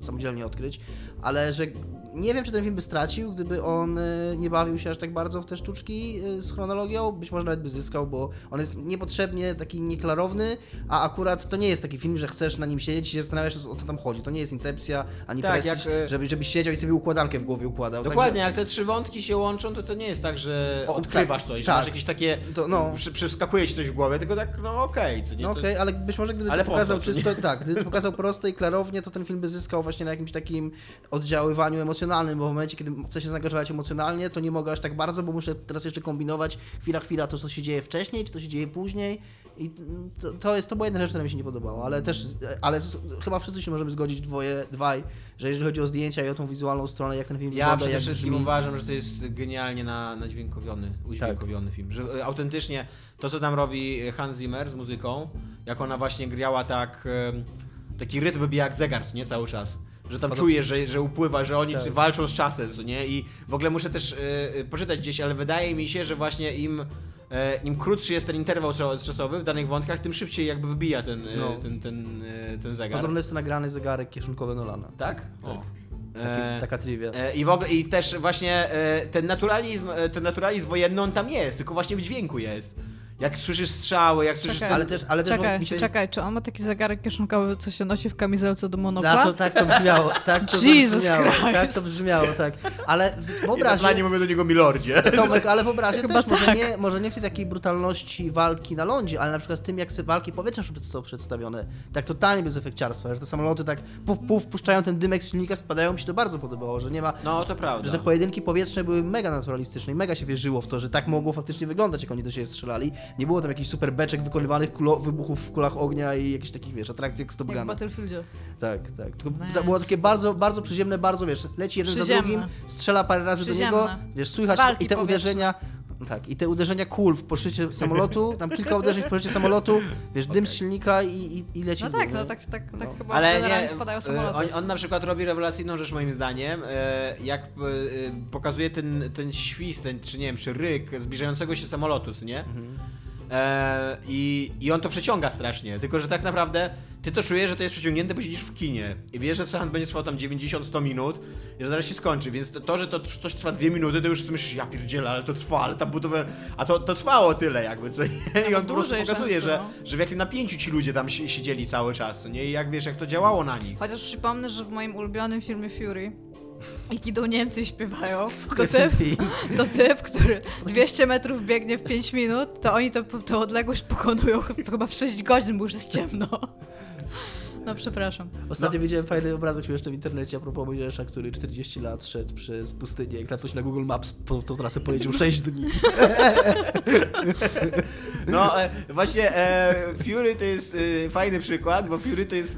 samodzielnie odkryć, ale że nie wiem, czy ten film by stracił, gdyby on e, nie bawił się aż tak bardzo w te sztuczki e, z chronologią, być może nawet by zyskał, bo on jest niepotrzebnie taki nieklarowny, a akurat to nie jest taki film, że chcesz na nim siedzieć i się zastanawiasz, o co tam chodzi. To nie jest Incepcja, ani Tak, Prestige, jak, e, żeby, żebyś siedział i sobie układankę w głowie układał. Dokładnie, Także- jak te trzy wątki się łączą, to to nie jest tak, że O, odkrywasz tak, coś, że tak. masz jakieś takie, To, no. Przy, przeskakuje ci coś w głowie, tylko tak, no okej, co nie? No To- okej, ale być może gdyby Ale to po pokazał co, czysto, tak, gdyby pokazał prosto i klarownie, to ten film by zyskał właśnie na jakimś takim oddziaływaniu emocjonalnym, bo w momencie, kiedy chcę się zaangażować emocjonalnie, to nie mogę aż tak bardzo, bo muszę teraz jeszcze kombinować chwila, chwila to, co się dzieje wcześniej, czy to się dzieje później i to, to jest, to była jedna rzecz, która mi się nie podobała, ale też, ale chyba wszyscy się możemy zgodzić dwoje, dwaj, że jeżeli chodzi o zdjęcia i o tą wizualną stronę, jak ten film Ja wygląda, przede jak wszystkim brzmi, uważam, że to jest genialnie na, nadźwiękowiony, udźwiękowiony film. Że e, autentycznie to, co tam robi Hans Zimmer z muzyką, jak ona właśnie grała tak, taki rytm wybija jak zegar, nie cały czas. Że tam Podob- czujesz, że, że upływa, że oni Tak. walczą z czasem, co nie? I w ogóle muszę też e, poczytać gdzieś, ale wydaje mi się, że właśnie im, im krótszy jest ten interwał cza- czasowy w danych wątkach, tym szybciej jakby wybija ten, e, No. ten, ten, e, ten zegar. Podobno jest to nagrany zegarek kieszonkowy Nolana. Tak? Tak. O. Taki, E, taka trivia. E, I w ogóle i też właśnie e, ten naturalizm, e, ten naturalizm wojenny on tam jest, tylko właśnie w dźwięku jest. Jak słyszysz strzały, jak słyszysz Czekaj. Ale też, ale też Czekaj, mi się... czekaj, czy on ma taki zegarek kieszonkowy, co się nosi w kamizelce do monokla? Na to, tak to brzmiało, tak to Jesus brzmiało, Christ. tak to brzmiało, tak. Ale wyobraź planie mówię do niego milordzie. Tomek, ale wyobraź też, może, tak. nie, może nie w tej takiej brutalności walki na lądzie, ale na przykład w tym, jak te walki powietrzne są przedstawione, tak totalnie bez efekciarstwa, że te samoloty tak puf, puf, puszczają ten dymek z silnika, spadają, mi się to bardzo podobało, że nie ma... No to prawda. Że te pojedynki powietrzne były mega naturalistyczne i mega się wierzyło w to, że tak mogło faktycznie wyglądać, jak oni do siebie strzelali. Nie było tam jakichś super beczek wykonywanych kulo, wybuchów w kulach ognia i jakichś takich, wiesz, atrakcji jak Stop Jak Guna. Battlefieldzie. Tak, tak. Tylko było takie bardzo, bardzo przyziemne, bardzo, wiesz, leci jeden za Przyziemne. drugim, strzela parę razy Przyziemne. do niego, wiesz, słychać Walki i te powietrzne. uderzenia, tak, i te uderzenia kul w poszycie samolotu, tam kilka uderzeń w poszycie samolotu, wiesz, dym z silnika i, i, i leci No tak, no tak, tak, tak No. chyba Ale generalnie nie, spadają e, samoloty. on, on na przykład robi rewelacyjną rzecz moim zdaniem, e, jak e, pokazuje ten, ten świst, ten, czy nie wiem, czy ryk zbliżającego się samolotu, nie? Mhm. E, i, I on to przeciąga strasznie, tylko że tak naprawdę ty to czujesz, że to jest przeciągnięte, bo siedzisz w kinie i wiesz, że seans będzie trwał tam 90-100 minut i że zaraz się skończy, więc to, to że to coś trwa dwie minuty, to już myślisz, ja pierdzielę, ale to trwa, ale ta budowa, a to, to trwało tyle jakby, co nie? I on po prostu dłużej pokazuje, że, no. że w jakim napięciu ci ludzie tam si- siedzieli cały czas, nie? I jak wiesz, jak to działało na nich. Chociaż przypomnę, że w moim ulubionym filmie Fury jak idą Niemcy i śpiewają, to typ, to typ, który 200 metrów biegnie w 5 minut, to oni to, tę odległość pokonują ch- chyba w 6 godzin, bo już jest ciemno. No przepraszam. Ostatnio widziałem fajny obrazek śmieszny w internecie a propos Mojżesza, który 40 lat szedł przez pustynię. Jak ktoś na Google Maps po tą trasę pojeździł 6 dni. No e, właśnie e, Fury to jest e, fajny przykład, bo Fury to jest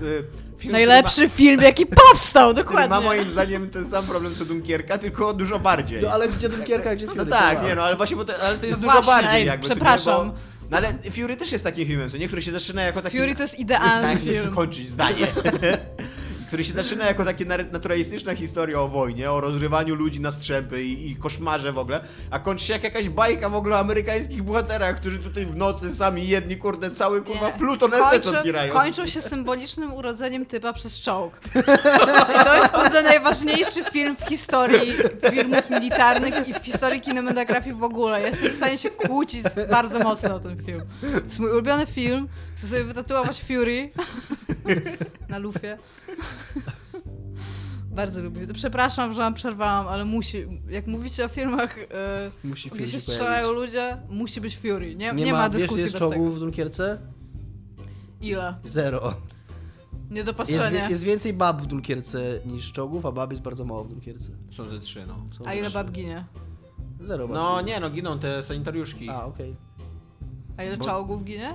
film, Najlepszy film, jaki powstał, który ma, ma dokładnie. moim zdaniem ten sam problem co Dunkierka, tylko dużo bardziej. No ale gdzie Dunkierka, gdzie No Fury? tak, Come nie no, ale właśnie, bo to, ale to jest No dużo właśnie, bardziej ej, jakby. przepraszam. Bo, no ale Fury też jest takim filmem, co nie? Który się zaczyna jako taki... Fury to jest idealny tak, film. skończyć zdanie. który się zaczyna jako takie nar- naturalistyczna historia o wojnie, o rozrywaniu ludzi na strzępy i, i koszmarze w ogóle, a kończy się jak jakaś bajka w ogóle o amerykańskich bohaterach, którzy tutaj w nocy sami jedni, kurde, cały kurwa. Pluton SS odbierają. Kończą się symbolicznym urodzeniem typa przez czołg. I to jest kurde najważniejszy film w historii filmów militarnych i w historii kinematografii w ogóle. Jestem w stanie się kłócić bardzo mocno o ten film. To jest mój ulubiony film. Chcę sobie wytatuować Fury na lufie. Bardzo lubię. Przepraszam, że wam przerwałam, ale musi. Jak mówicie o filmach, e, Musi gdzie się strzelają pojawić. ludzie, musi być Fury. Nie, nie, Nie, ma, ma, wiesz, dyskusji jest bez tego. czołgów w Dunkierce? Ile? Zero. Jest, Niedopatrzenie. wie- jest więcej bab w Dunkierce niż czołgów, a bab jest bardzo mało w Dunkierce. Są ze trzy, no. Są A ile trzy. bab ginie? Zero bab. No nie, no giną te sanitariuszki. A, okej. A ile Bo- czołgów ginie?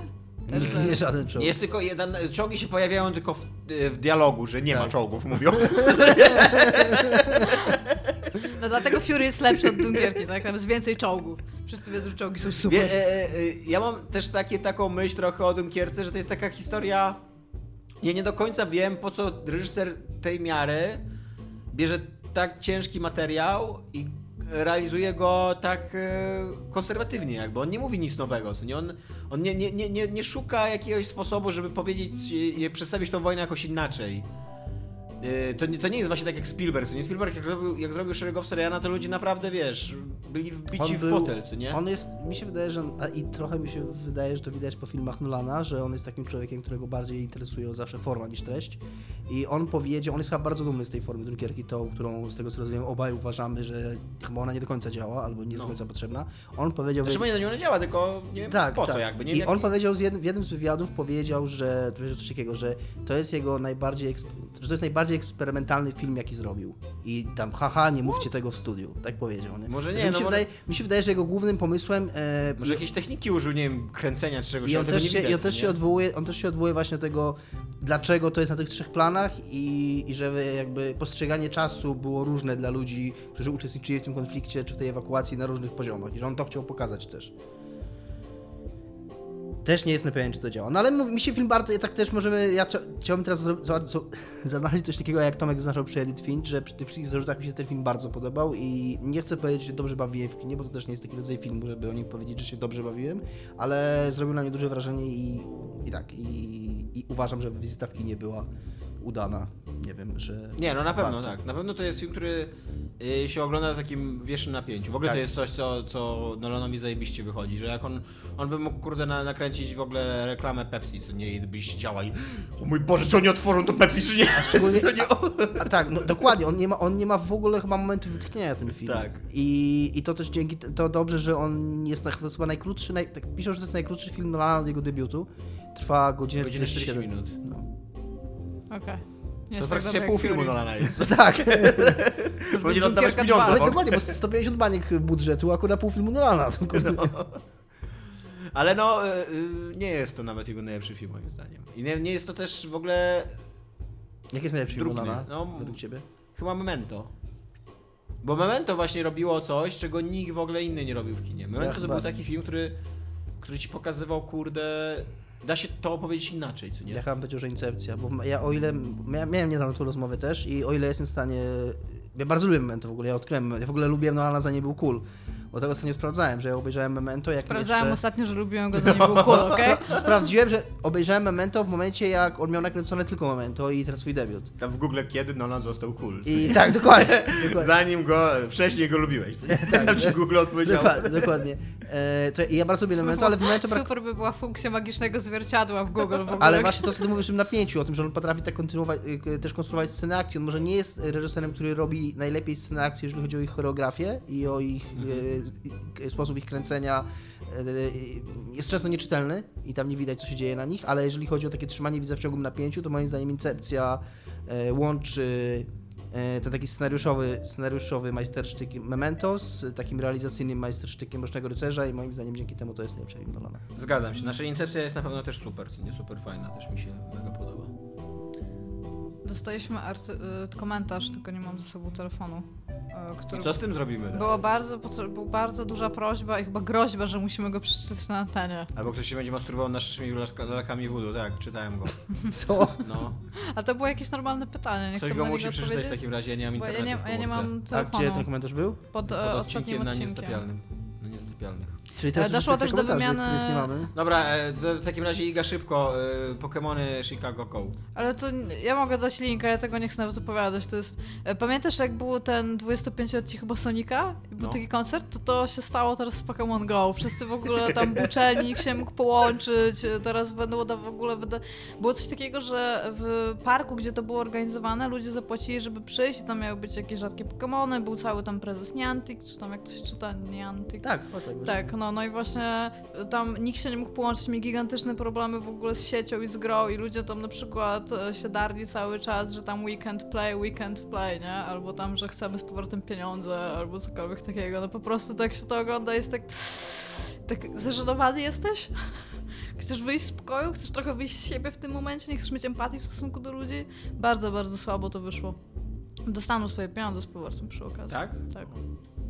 Też Nie, żaden czołg. Jest tylko jeden, czołgi się pojawiają tylko w, w dialogu, że nie ma Tak. czołgów, mówią. No dlatego Fury jest lepszy od Dunkierki, tak? Tam jest więcej czołgów. Wszyscy wiedzą, że czołgi są super. Wie, e, e, e, ja mam też takie, taką myśl trochę o Dunkierce, że to jest taka historia. Ja nie do końca wiem, po co reżyser tej miary bierze tak ciężki materiał i realizuje go tak e, konserwatywnie, jakby. On nie mówi nic nowego, nie? On, on nie, nie, nie, nie, nie szuka jakiegoś sposobu, żeby powiedzieć, e, przedstawić tą wojnę jakoś inaczej. E, To nie, to nie jest właśnie tak jak Spielberg, co nie? Spielberg jak zrobił, jak zrobił Szeregowca Rejana, to ludzie naprawdę, wiesz, byli wbici w fotel, co nie? On jest, mi się wydaje, że, a i trochę mi się wydaje, że to widać po filmach Nolana, że on jest takim człowiekiem, którego bardziej interesuje zawsze forma niż treść. I on powiedział, on jest chyba bardzo dumny z tej formy Dunkierki, tą, którą z tego co rozumiem obaj uważamy, że chyba ona nie do końca działa, albo nie jest No. do końca potrzebna. On powiedział... Znaczy, bo nie, nie działa, tylko nie wiem Tak, po tak. co jakby. Nie I wiem, on jaki- powiedział z jednym, w jednym z wywiadów powiedział, że powiedział coś takiego, że to jest jego najbardziej że to jest najbardziej eksperymentalny film, jaki zrobił. I tam haha, nie mówcie tego w studiu. Tak powiedział, nie? Może Że nie, mi, no się może- wydaje, mi się wydaje, że jego głównym pomysłem e, Może jakieś techniki użył, nie wiem, kręcenia czy czegoś, i on też, się, widać, i on, też się odwołuje, on też się odwołuje właśnie do tego, dlaczego to jest na tych trzech planach i, i że jakby postrzeganie czasu było różne dla ludzi, którzy uczestniczyli w tym konflikcie czy w tej ewakuacji na różnych poziomach i że on to chciał pokazać też. Też nie jestem pewien, czy to działa. No ale mi się film bardzo, ja tak też możemy, ja chcia- chciałbym teraz zaznaczyć coś takiego, jak Tomek zaznaczał przy Edith Finch, że przy tych wszystkich zarzutach mi się ten film bardzo podobał i nie chcę powiedzieć, że dobrze bawiłem w kinie, bo to też nie jest taki rodzaj filmu, żeby o nim powiedzieć, że się dobrze bawiłem, ale zrobił na mnie duże wrażenie i, i tak, i, i uważam, że wizyta w kinie była udana. Nie wiem, że... Nie, no na pewno warto. tak. Na pewno to jest film, który y, się ogląda w takim wieszczym napięciu. W ogóle Tak. to jest coś, co, co Nolanowi zajebiście wychodzi, że jak on, on by mógł, kurde, na, nakręcić w ogóle reklamę Pepsi, co nie, i byś siedziała i o mój Boże, czy oni otworzą to Pepsi, czy nie? A szczególnie, To nie a, a tak, no dokładnie, on nie, ma, on nie ma w ogóle chyba momentu wytchnienia ten film. Tak. I, I to też dzięki, to dobrze, że on jest, na, to jest chyba najkrótszy, naj, tak piszą, że to jest najkrótszy film Nolana od jego debiutu. Trwa godzinę Godzinę 47 minut. No. Okej. Nie To jest tak praktycznie dobre pół filmu. Nolana jest. No tak, by oddawać pieniądze, bo- dokładnie, bo 150 baniek budżetu, a akurat pół filmu Nolana. To, kurde. Ale no, y, y, nie jest to nawet jego najlepszy film, moim zdaniem. I nie, nie jest to też w ogóle Jak jest najlepszy film. Nolana No, według ciebie? Chyba Memento. Bo Memento właśnie robiło coś, czego nikt w ogóle inny nie robił w kinie. Memento to chyba- był taki film, który, który ci pokazywał, kurde, da się to opowiedzieć inaczej, co nie? Ja chyba powiedział, że Incepcja, bo ja o ile, miałem niedawno tą rozmowę też i o ile jestem w stanie, ja bardzo lubię Memento w ogóle, ja odkryłem, ja w ogóle lubiłem Nolana za nie był cool, bo tego ostatnio sprawdzałem, że ja obejrzałem Memento, jak Sprawdzałem jeszcze... ostatnio, że lubiłem go, zanim był? Spra- sprawdziłem, że obejrzałem Memento w momencie, jak on miał nakręcone tylko Memento i teraz swój debiut. Tam w Google kiedy Nolan został cool. I tak, dokładnie. dokładnie. Zanim go, wcześniej go lubiłeś. nie? Tam ci Google odpowiedział. Dokładnie, dokładnie. E, to ja bardzo lubię Memento, ale w Memento brak... Super by była funkcja magicznego zwierciadła w Google w ogóle. Ale właśnie to, co ty mówisz o tym napięciu, o tym, że on potrafi tak kontynuować, y, też konstruować sceny akcji. On może nie jest reżyserem, który robi najlepiej sceny akcji, jeżeli chodzi o ich choreografię i o ich y, sposób ich kręcenia. Y, jest często nieczytelny i tam nie widać, co się dzieje na nich, ale jeżeli chodzi o takie trzymanie widza w ciągłym napięciu, to moim zdaniem Incepcja y, łączy y, ten taki scenariuszowy, scenariuszowy majstersztyk Memento z takim realizacyjnym majstersztykiem Mrocznego Rycerza i moim zdaniem dzięki temu to jest najlepszy film. Zgadzam się. Nasza incepcja jest na pewno też super, nie super fajna, też mi się mega podoba. Dostaliśmy arty- y, komentarz, tylko nie mam ze sobą telefonu, y, który I co z tym zrobimy? teraz? Było bardzo, była bardzo duża prośba i chyba groźba, że musimy go przeczytać na antenie. Albo ktoś się będzie masturbował naszymi lalka- lalkami voodoo, tak, czytałem go. Co? No. A to było jakieś normalne pytanie, nie Ktoś chcę go musi przeczytać w odpowiedzieć, takim razie, ja nie mam bo ja internetu nie, ja nie mam A gdzie ten telefonu komentarz był? pod, Pod e, ostatnim odcinkiem na niezatapialnym. Na parafialnych. Czyli teraz E, doszło też do wymiany-. Dobra, e, w takim razie Iga szybko, e, Pokémony Chicago Go. Ale to ja mogę dać linka, ja tego nie chcę nawet opowiadać. To jest. e, Pamiętasz, jak był ten 25-letni chyba Sonika? I Był No. taki koncert? To to się stało teraz z Pokémon Go. Wszyscy w ogóle tam buczeni, nikt się mógł połączyć. Teraz będą da- w ogóle. Będę... Było coś takiego, że w parku, gdzie to było organizowane, ludzie zapłacili, żeby przyjść i tam miały być jakieś rzadkie Pokémony. Był cały tam prezes Niantic, czy tam jak to się czyta? Niantic. Tak, o tak. Tak, no, no i właśnie tam nikt się nie mógł połączyć, mieli gigantyczne problemy w ogóle z siecią i z grą i ludzie tam na przykład e, się darli cały czas, że tam weekend play, weekend play, nie? Albo tam, że chcemy z powrotem pieniądze, albo cokolwiek takiego. No po prostu tak się to ogląda, jest tak... Tak zażenowany jesteś? Chcesz wyjść z pokoju? Chcesz trochę wyjść z siebie w tym momencie? Nie chcesz mieć empatii w stosunku do ludzi? Bardzo, bardzo słabo to wyszło. Dostaną swoje pieniądze z powrotem przy okazji. Tak? Tak.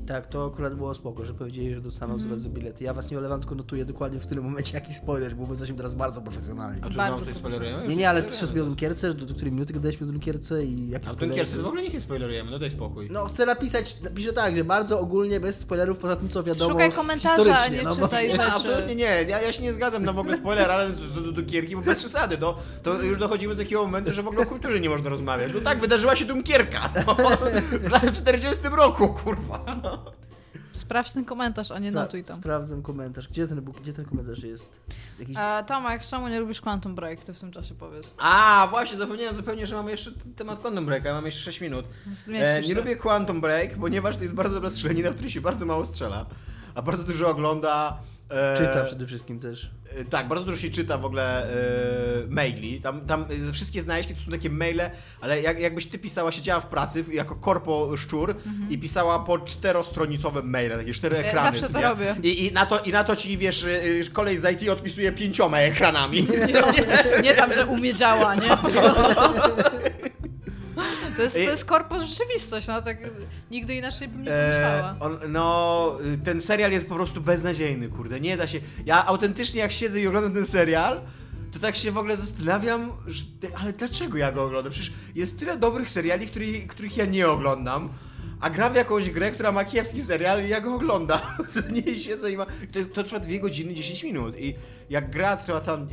Tak, to akurat było spoko, że powiedzieli, że dostaną Mhm. z razy bilety. Ja was nie olewam, tylko notuję dokładnie w tym momencie jaki spoiler, bo my jesteśmy teraz bardzo profesjonalni. A tu Bardzo proszę. spoilerujemy? Nie, nie, ale przez Dunkierce, do, do której minuty gadaliśmy o Dunkierce i jakie A. Dunkierce w ogóle nic nie spoilerujemy, no daj spokój. No, chcę napisać, napiszę tak, że bardzo ogólnie, bez spoilerów, poza tym co wiadomo Szukaj komentarza, a nie no, bo- czytaj rzeczy. absolutnie nie, ja, ja się nie zgadzam na w ogóle spoiler, ale do, do, Dunkierki, bo bez przesady, no, to już dochodzimy do takiego momentu, że w ogóle o kulturze nie można rozmawiać. No tak, wydarzyła się Dunkierka, no, w lat 40 roku, kurwa. No. Sprawdź ten komentarz, a nie Spra- notuj tam. Sprawdzam komentarz. Gdzie ten, gdzie ten komentarz jest? Jakiś... E, Tomek, czemu nie lubisz Quantum Break? Ty w tym czasie powiedz. A, właśnie, zapomniałem zupełnie, że mamy jeszcze temat Quantum Breaka, mamy jeszcze 6 minut. E, nie lubię Quantum Break, ponieważ to jest bardzo dobra strzelanina, w której się bardzo mało strzela, a bardzo dużo ogląda... E, Czyta przede wszystkim też. E, Tak, bardzo dużo się czyta w ogóle e, maili. Tam, tam e, wszystkie znajdźki to są takie maile, ale jak, jakbyś ty pisała, siedziała w pracy jako korpo szczur i pisała po czterostronicowe maile, takie cztery Ja ekrany. zawsze to nie? robię. I, i, na to, I na to ci, wiesz, e, kolej z IT odpisuje pięcioma ekranami. Nie, nie tam, że umie działa, nie? To jest, to jest korpo rzeczywistość, no tak nigdy inaczej bym nie pomyślała. E, on, no, ten serial jest po prostu beznadziejny, kurde, nie da się. Ja autentycznie jak siedzę i oglądam ten serial, to tak się w ogóle zastanawiam, że, ale dlaczego ja go oglądam? Przecież jest tyle dobrych seriali, których, których ja nie oglądam. A gram w jakąś grę, która ma kiepski serial i ja go oglądam. Nie siedzę i ma... To, to trwa 2 godziny 10 minut. I jak gra trwa tam...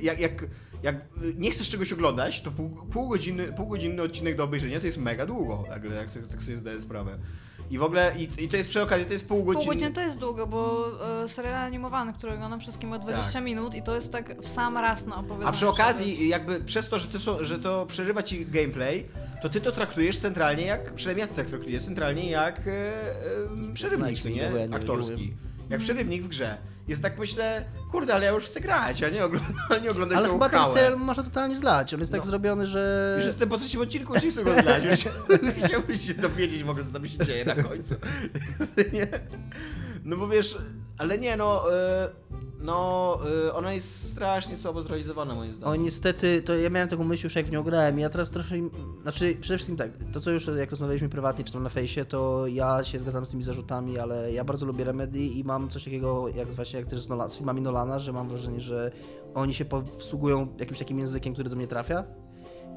Jak, jak, jak nie chcesz czegoś oglądać, to pół, pół godziny, półgodzinny odcinek do obejrzenia to jest mega długo, jak, jak tak, tak sobie zdaję sprawę. I w ogóle, i, i to jest przy okazji, to jest pół Pół godziny. godziny to jest długo, bo e, serial animowany, który oglądam wszystkim ma 20 Tak. minut i to jest tak w sam raz na opowiadanie. A przy okazji, jakby przez to, że, ty są, że to przerywa ci gameplay, to ty to traktujesz centralnie jak, przynajmniej ja to tak traktuję, centralnie jak e, e, przerywnik, nie? Aktorski. Jak przerywnik w grze. Jest tak myślę, kurde, ale ja już chcę grać, a nie, oglądam, nie oglądać Ale chyba ten serial można totalnie zlać. On jest tak No. zrobiony, że... Już jestem po trzecim odcinku, już nie chcę go znać. Już chciałbym się dowiedzieć w ogóle, co tam się dzieje na końcu. No bo wiesz, ale nie no, e, no e, ona jest strasznie słabo zrealizowana moim O zdaniem. niestety, to ja miałem taką myśl już jak w nią grałem. Ja teraz trochę. Znaczy, przede wszystkim tak, to co już jak rozmawialiśmy prywatnie czy tam na fejsie, to ja się zgadzam z tymi zarzutami, ale ja bardzo lubię Remedy i mam coś takiego, jak właśnie jak też z, z filmami Nolana, że mam wrażenie, że oni się posługują jakimś takim językiem, który do mnie trafia.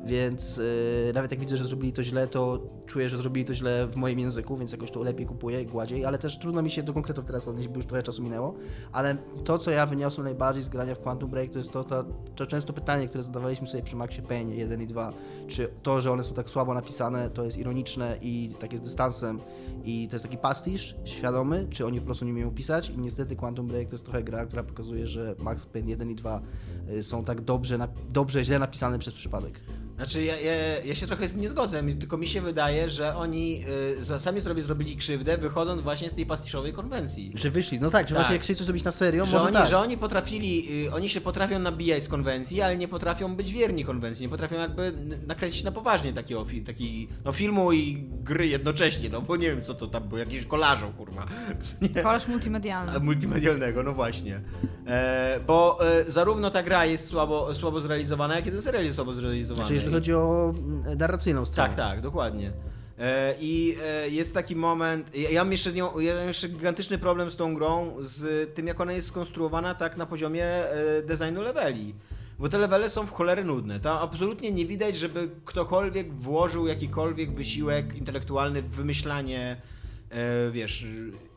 Więc yy, nawet jak widzę, że zrobili to źle, to czuję, że zrobili to źle w moim języku, więc jakoś to lepiej kupuję, gładziej, ale też trudno mi się do konkretów teraz odnieść, bo już trochę czasu minęło. Ale to, co ja wyniosłem najbardziej z grania w Quantum Break, to jest to, to, to często pytanie, które zadawaliśmy sobie przy Maxie Payne 1 i 2, czy to, że one są tak słabo napisane, to jest ironiczne i takie z dystansem i to jest taki pastisz świadomy, czy oni po prostu nie umieją pisać i niestety Quantum Break to jest trochę gra, która pokazuje, że Max Payne 1 i 2 y, są tak dobrze, dobrze źle napisane przez przypadek. Znaczy, ja, ja, ja się trochę z tym nie zgodzę, tylko mi się wydaje, że oni y, sami sobie zrobili krzywdę, wychodząc właśnie z tej pastiszowej konwencji. Że wyszli, no tak, że Tak. właśnie jak chcieli coś zrobić na serio, Że może oni, tak. że oni potrafili, y, oni się potrafią nabijać z konwencji, ale nie potrafią być wierni konwencji, nie potrafią jakby nakręcić na poważnie takiego fi, taki, no, filmu i gry jednocześnie, no bo nie wiem co to tam było, jakieś kolażą, kurwa. Nie. Koleż multimedialny. Multimedialnego, no właśnie. E, bo e, zarówno ta gra jest słabo, słabo zrealizowana, jak i ten serial jest słabo zrealizowany. Znaczy, jeżeli I- chodzi o mm, narracyjną stronę. tak, tak, dokładnie. E, I e, jest taki moment. Ja mam jeszcze, ja mam jeszcze gigantyczny problem z tą grą, z tym jak ona jest skonstruowana tak na poziomie e, designu leveli. Bo te levele są w cholery nudne. Tam absolutnie nie widać, żeby ktokolwiek włożył jakikolwiek wysiłek intelektualny w wymyślanie wiesz,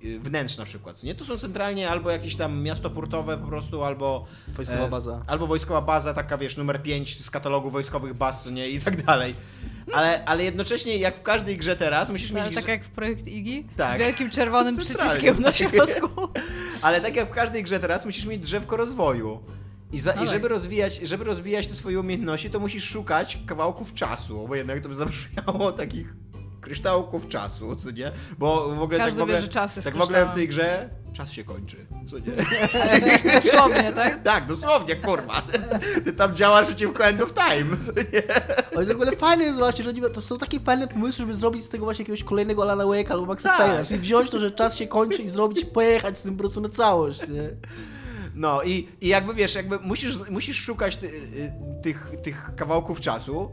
e, wnętrz na przykład, nie? To są centralnie albo jakieś tam miasto portowe po prostu, albo... Wojskowa baza. Albo wojskowa baza, taka wiesz, numer 5 z katalogu wojskowych baz, nie? I tak dalej. Ale, ale jednocześnie, jak w każdej grze teraz, musisz mieć... Ale tak grze- jak w projekt Iggy, Tak. z wielkim czerwonym przyciskiem na środku. Ale tak jak w każdej grze teraz, musisz mieć drzewko rozwoju. I, za, I tak. żeby, rozwijać, żeby rozwijać te swoje umiejętności, to musisz szukać kawałków czasu, bo jednak to by zabrzmiało takich kryształków czasu, co nie? Bo w ogóle Każdy tak w ogóle, wie, że czas jest tak w ogóle w tej grze czas się kończy, co nie? Dosłownie, tak? tak, dosłownie, kurwa. Ty tam działasz przeciwko end of time, co nie? Ale w ogóle fajne jest właśnie, że oni, to są takie fajne pomysły, żeby zrobić z tego właśnie jakiegoś kolejnego Alana Wake'a albo Maxa Tak. Payne'a, czyli wziąć to, że czas się kończy i zrobić, pojechać z tym po prostu na całość, nie? No i, i jakby wiesz, jakby musisz, musisz szukać ty, y, tych, tych kawałków czasu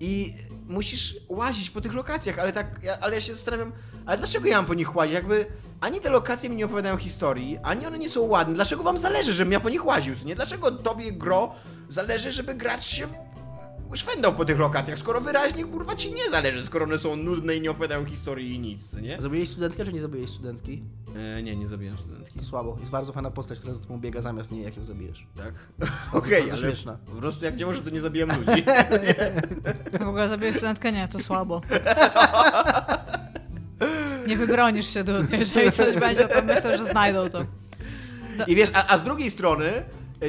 i musisz łazić po tych lokacjach, ale tak, ja, ale ja się zastanawiam, ale dlaczego ja mam po nich łazić? Jakby ani te lokacje mi nie opowiadają historii, ani one nie są ładne. Dlaczego wam zależy, żebym ja po nich łaził? Nie? Dlaczego tobie gro zależy, żeby gracz się szwendał po tych lokacjach, skoro wyraźnie kurwa ci nie zależy, skoro one są nudne i nie opowiadają historii i nic, co nie? Zabiłeś studentkę, czy nie zabiłeś studentki? E, nie, nie zabiłem studentki. To słabo. Jest bardzo fajna postać, która za tobą biega zamiast niej, jak ją zabijesz. Tak? Okej, ale śmieszna. po prostu jak nie może, to nie zabijam ludzi. W ogóle zabiłeś studentkę? Nie, to słabo. Nie wybronisz się, Dud. Jeżeli coś będzie, to myślę, że znajdą to. I wiesz, a, a z drugiej strony,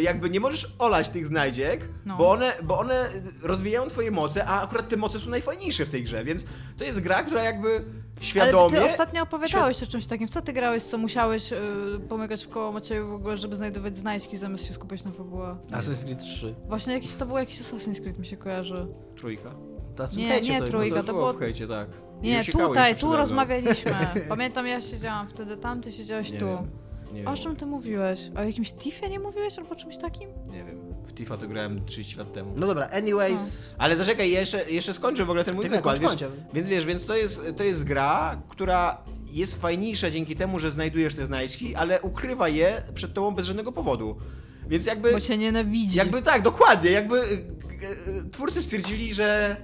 jakby nie możesz olać tych znajdziek, No. bo, one, bo one rozwijają twoje moce, a akurat te moce są najfajniejsze w tej grze, więc to jest gra, która jakby świadomie... Ale ty ostatnio opowiadałeś o czymś takim. W co ty grałeś, co musiałeś y, pomykać w koło Macieju w ogóle, żeby znajdować znajdźki, zamiast się skupiać na fabułę? Assassin's Creed 3. Właśnie jakiś, to był jakiś Assassin's Creed, mi się kojarzy. Trójka. Ta, w Nie, hejcie nie, to trójka. To było było- w hejcie, tak. Nie, tutaj, tu rozmawialiśmy. Pamiętam, ja siedziałam wtedy tam, ty siedziałeś Nie tu. wiem, Nie o wiem, czym ty mówiłeś? O jakimś Tiffie nie mówiłeś albo czymś takim? nie wiem. W Tifa to grałem 30 lat temu. No dobra, anyways... Ale zaczekaj, jeszcze, jeszcze skończę w ogóle ten mój Tak, wykład. kończ, Wiesz, więc wiesz, więc to jest, to jest gra, która jest fajniejsza dzięki temu, że znajdujesz te znajdźki, ale ukrywa je przed tobą bez żadnego powodu. Więc jakby... Bo cię nienawidzi. Jakby tak, dokładnie. Jakby y, y, twórcy stwierdzili, że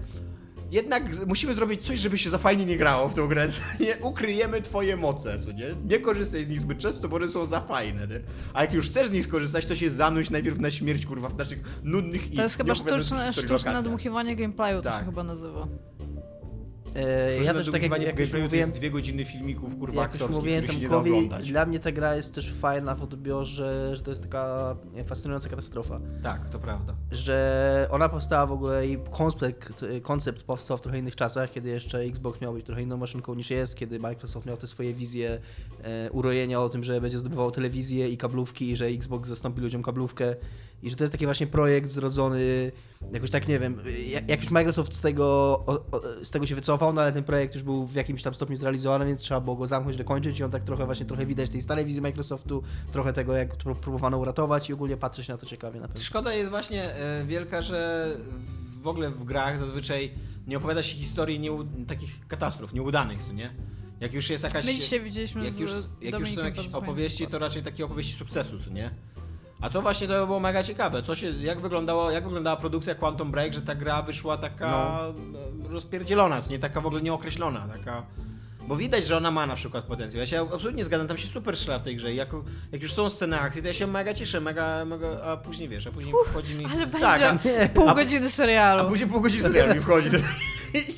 jednak musimy zrobić coś, żeby się za fajnie nie grało w tą grę. Nie ukryjemy twoje moce, co nie? Nie korzystaj z nich zbyt często, bo one są za fajne. Nie? A jak już chcesz z nich skorzystać, to się zanuć najpierw na śmierć, kurwa, w naszych nudnych i To jest chyba sztuczne, sztuczne nadmuchiwanie gameplayu, to Tak. się chyba nazywa. E, ja też tak jak, jak już mówiłem, dwie godziny filmików, kurwa, jak już mówiłem Tomkowi, dla mnie ta gra jest też fajna w odbiorze, że to jest taka fascynująca katastrofa. Tak, to prawda. że ona powstała w ogóle i koncept, koncept powstał w trochę innych czasach, kiedy jeszcze Xbox miał być trochę inną maszynką niż jest, kiedy Microsoft miał te swoje wizje e, urojenia o tym, że będzie zdobywał telewizję i kablówki i że Xbox zastąpi ludziom kablówkę i że to jest taki właśnie projekt zrodzony jakoś tak, nie wiem, jak, jak już Microsoft z tego, o, o, z tego się wycofał, no ale ten projekt już był w jakimś tam stopniu zrealizowany, więc trzeba było go zamknąć, dokończyć i on tak trochę właśnie trochę widać tej starej wizji Microsoftu, trochę tego jak próbowano uratować i ogólnie patrzeć na to ciekawie na pewno. Szkoda jest właśnie e, wielka, że w ogóle w grach zazwyczaj nie opowiada się historii nieu- takich katastrof, nieudanych, co nie? Jak już jest jakaś... My dzisiaj widzieliśmy jak z już, jak już są jakieś opowieści, to raczej takie opowieści sukcesu, co nie? A to właśnie to było mega ciekawe. Co się, jak, wyglądało, jak wyglądała produkcja Quantum Break, że ta gra wyszła taka no. rozpierdzielona, co nie taka w ogóle nieokreślona, taka... Bo widać, że ona ma na przykład potencjał. Ja się absolutnie zgadzam, tam się super strzela w tej grze. Jak, jak już są sceny akcji, to ja się mega cieszę, mega, mega, a później wiesz, a później wchodzi mi... Ale tak, będzie a, pół a- godziny a serialu. później pół godziny serial mi wchodzi.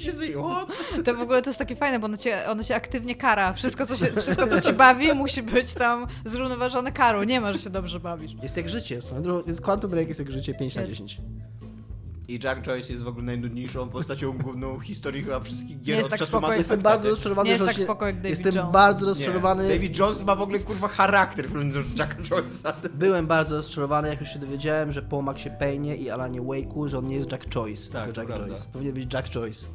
To w ogóle to jest takie fajne, bo ona cię, ona cię aktywnie kara. Wszystko co, się, wszystko, co ci bawi, musi być tam zrównoważone karą. Nie ma, że się dobrze bawisz. Jest jak życie, więc Quantum Break jest jak życie 5 na Jest. 10. I Jack Joyce jest w ogóle najnudniejszą postacią główną historii chyba wszystkich gier Nie jest od tak czasu spoko, Jestem bardzo nie? rozczarowany, Nie jest że tak się... spoko jak David Jestem Jones. bardzo Nie. rozczarowany. David Jones ma w ogóle kurwa charakter w porównaniu do Jacka Joyce'a. Byłem bardzo rozczarowany, jak już się dowiedziałem, że po Maxie Payne i Alanie Wake'u, że on nie jest Jack Choice, Tak, tylko Jack prawda. Joyce. Powinien być Jack Choice.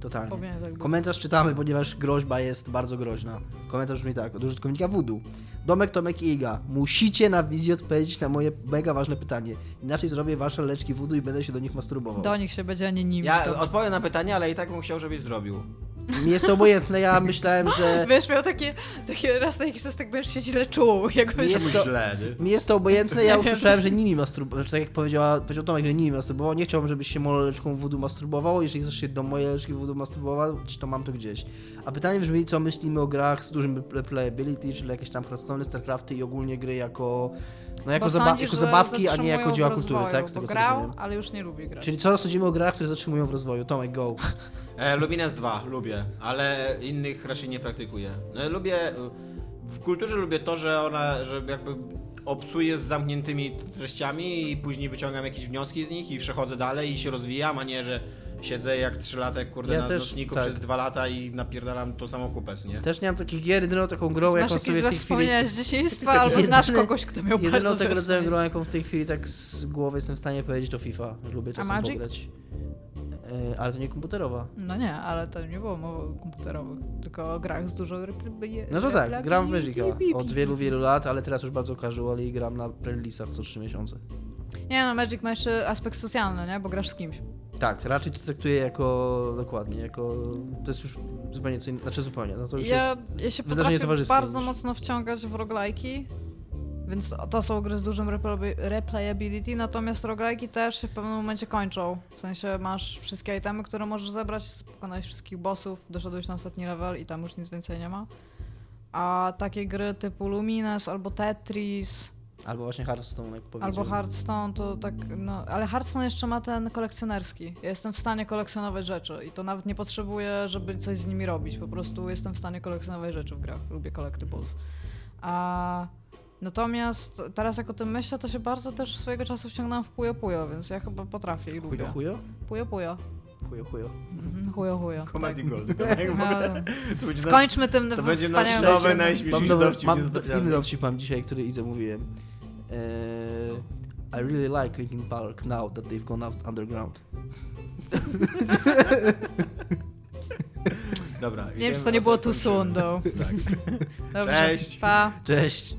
Totalnie. Tak. Komentarz czytamy, ponieważ groźba jest bardzo groźna. Komentarz brzmi tak, od użytkownika Voodoo. Domek, Tomek i Iga, musicie na wizji odpowiedzieć na moje mega ważne pytanie. Inaczej zrobię wasze leczki Voodoo i będę się do nich masturbował. Do nich się będzie, a nie nimi. Ja To- odpowiem na pytanie, ale i tak bym chciał, żebyś zrobił. Mi jest to obojętne, ja myślałem, że... Wiesz, miał takie, takie raz na jakiś czas tak będziesz się źle czuł, jakbyś... Jest Czemu to- źle? Mi jest to obojętne, ja usłyszałem, że nimi masturbował, tak jak powiedziała, powiedział Tomek, że nimi masturbował, nie chciałbym, żebyś się moją leczką voodoo masturbował, jeżeli chcesz się do mojej leczki voodoo masturbować, to mam to gdzieś. A pytanie brzmi, co myślimy o grach z dużym playability, czyli jakieś tam Hearthstone, Starcrafty i ogólnie gry jako, no jako, zaba sądzisz, jako zabawki, a nie jako dzieła kultury, tak? Z tego co grał, rozumiem. ale już nie lubi grać. Czyli co rozsądzimy o grach, które zatrzymują w rozwoju? Tomek, go. E, Lubines 2, lubię, ale innych raczej nie praktykuję. No, lubię, w kulturze lubię to, że ona, że jakby obcuję z zamkniętymi treściami i później wyciągam jakieś wnioski z nich i przechodzę dalej i się rozwijam, a nie, że siedzę jak trzylatek, kurde, Ja na też, nocniku tak. przez dwa lata i napierdalam tą samą kupę, nie? Też nie mam takich gier, jedyną taką grą, jaką sobie w tej chwili... z dzieciństwa, albo znasz kogoś, kto miał Jedyną bardzo tego rodzaju grą, jaką w tej chwili tak z głowy jestem w stanie powiedzieć, to FIFA. Lubię czasem Magic? pograć. E, ale to nie komputerowa. No nie, ale to nie było mowy komputerowych, tylko o grach z dużo repli- No to tak, gram w Magica od wielu, wielu lat, ale teraz już bardzo casual i gram na release'ach co 3 miesiące. Nie no, Magic ma jeszcze aspekt socjalny, nie? Bo grasz z kimś. Tak, raczej to traktuję jako, dokładnie, jako, to jest już zupełnie co innego, znaczy zupełnie, no to już Ja, jest, ja się wydarzenie towarzyskie bardzo już. mocno wciągać w roguelike'i, więc to są gry z dużym replay- replayability, natomiast roguelike'i też się w pewnym momencie kończą. W sensie masz wszystkie itemy, które możesz zebrać, pokonałeś wszystkich bossów, doszedłeś na ostatni level i tam już nic więcej nie ma. A takie gry typu Lumines albo Tetris, albo właśnie Hearthstone, jak powiedziałem. Albo Hearthstone, to tak, no, ale Hearthstone jeszcze ma ten kolekcjonerski. Ja jestem w stanie kolekcjonować rzeczy i to nawet nie potrzebuję, żeby coś z nimi robić. Po prostu jestem w stanie kolekcjonować rzeczy w grach. Lubię collectibles. A natomiast teraz jak o tym myślę, to się bardzo też swojego czasu wciągnąłem w Puyo Puyo, więc ja chyba potrafię i lubię. Chujo, chujo? Puyo Puyo. Chujo, chujo. Mhm, Chujo Chujo. Comedy Tak. Gold. W No, to będzie nasz, Skończmy tym to będzie nasz nowy, najśmieszniejszy dowcip mam inny dowcip mam dzisiaj, który Idze mówiłem. Eee, I really like Linkin Park now that they've gone out underground. Dobra. Nie wiem, czy to nie było kończymy. soon, though. Tak. Dobrze, Cześć. Pa. Cześć!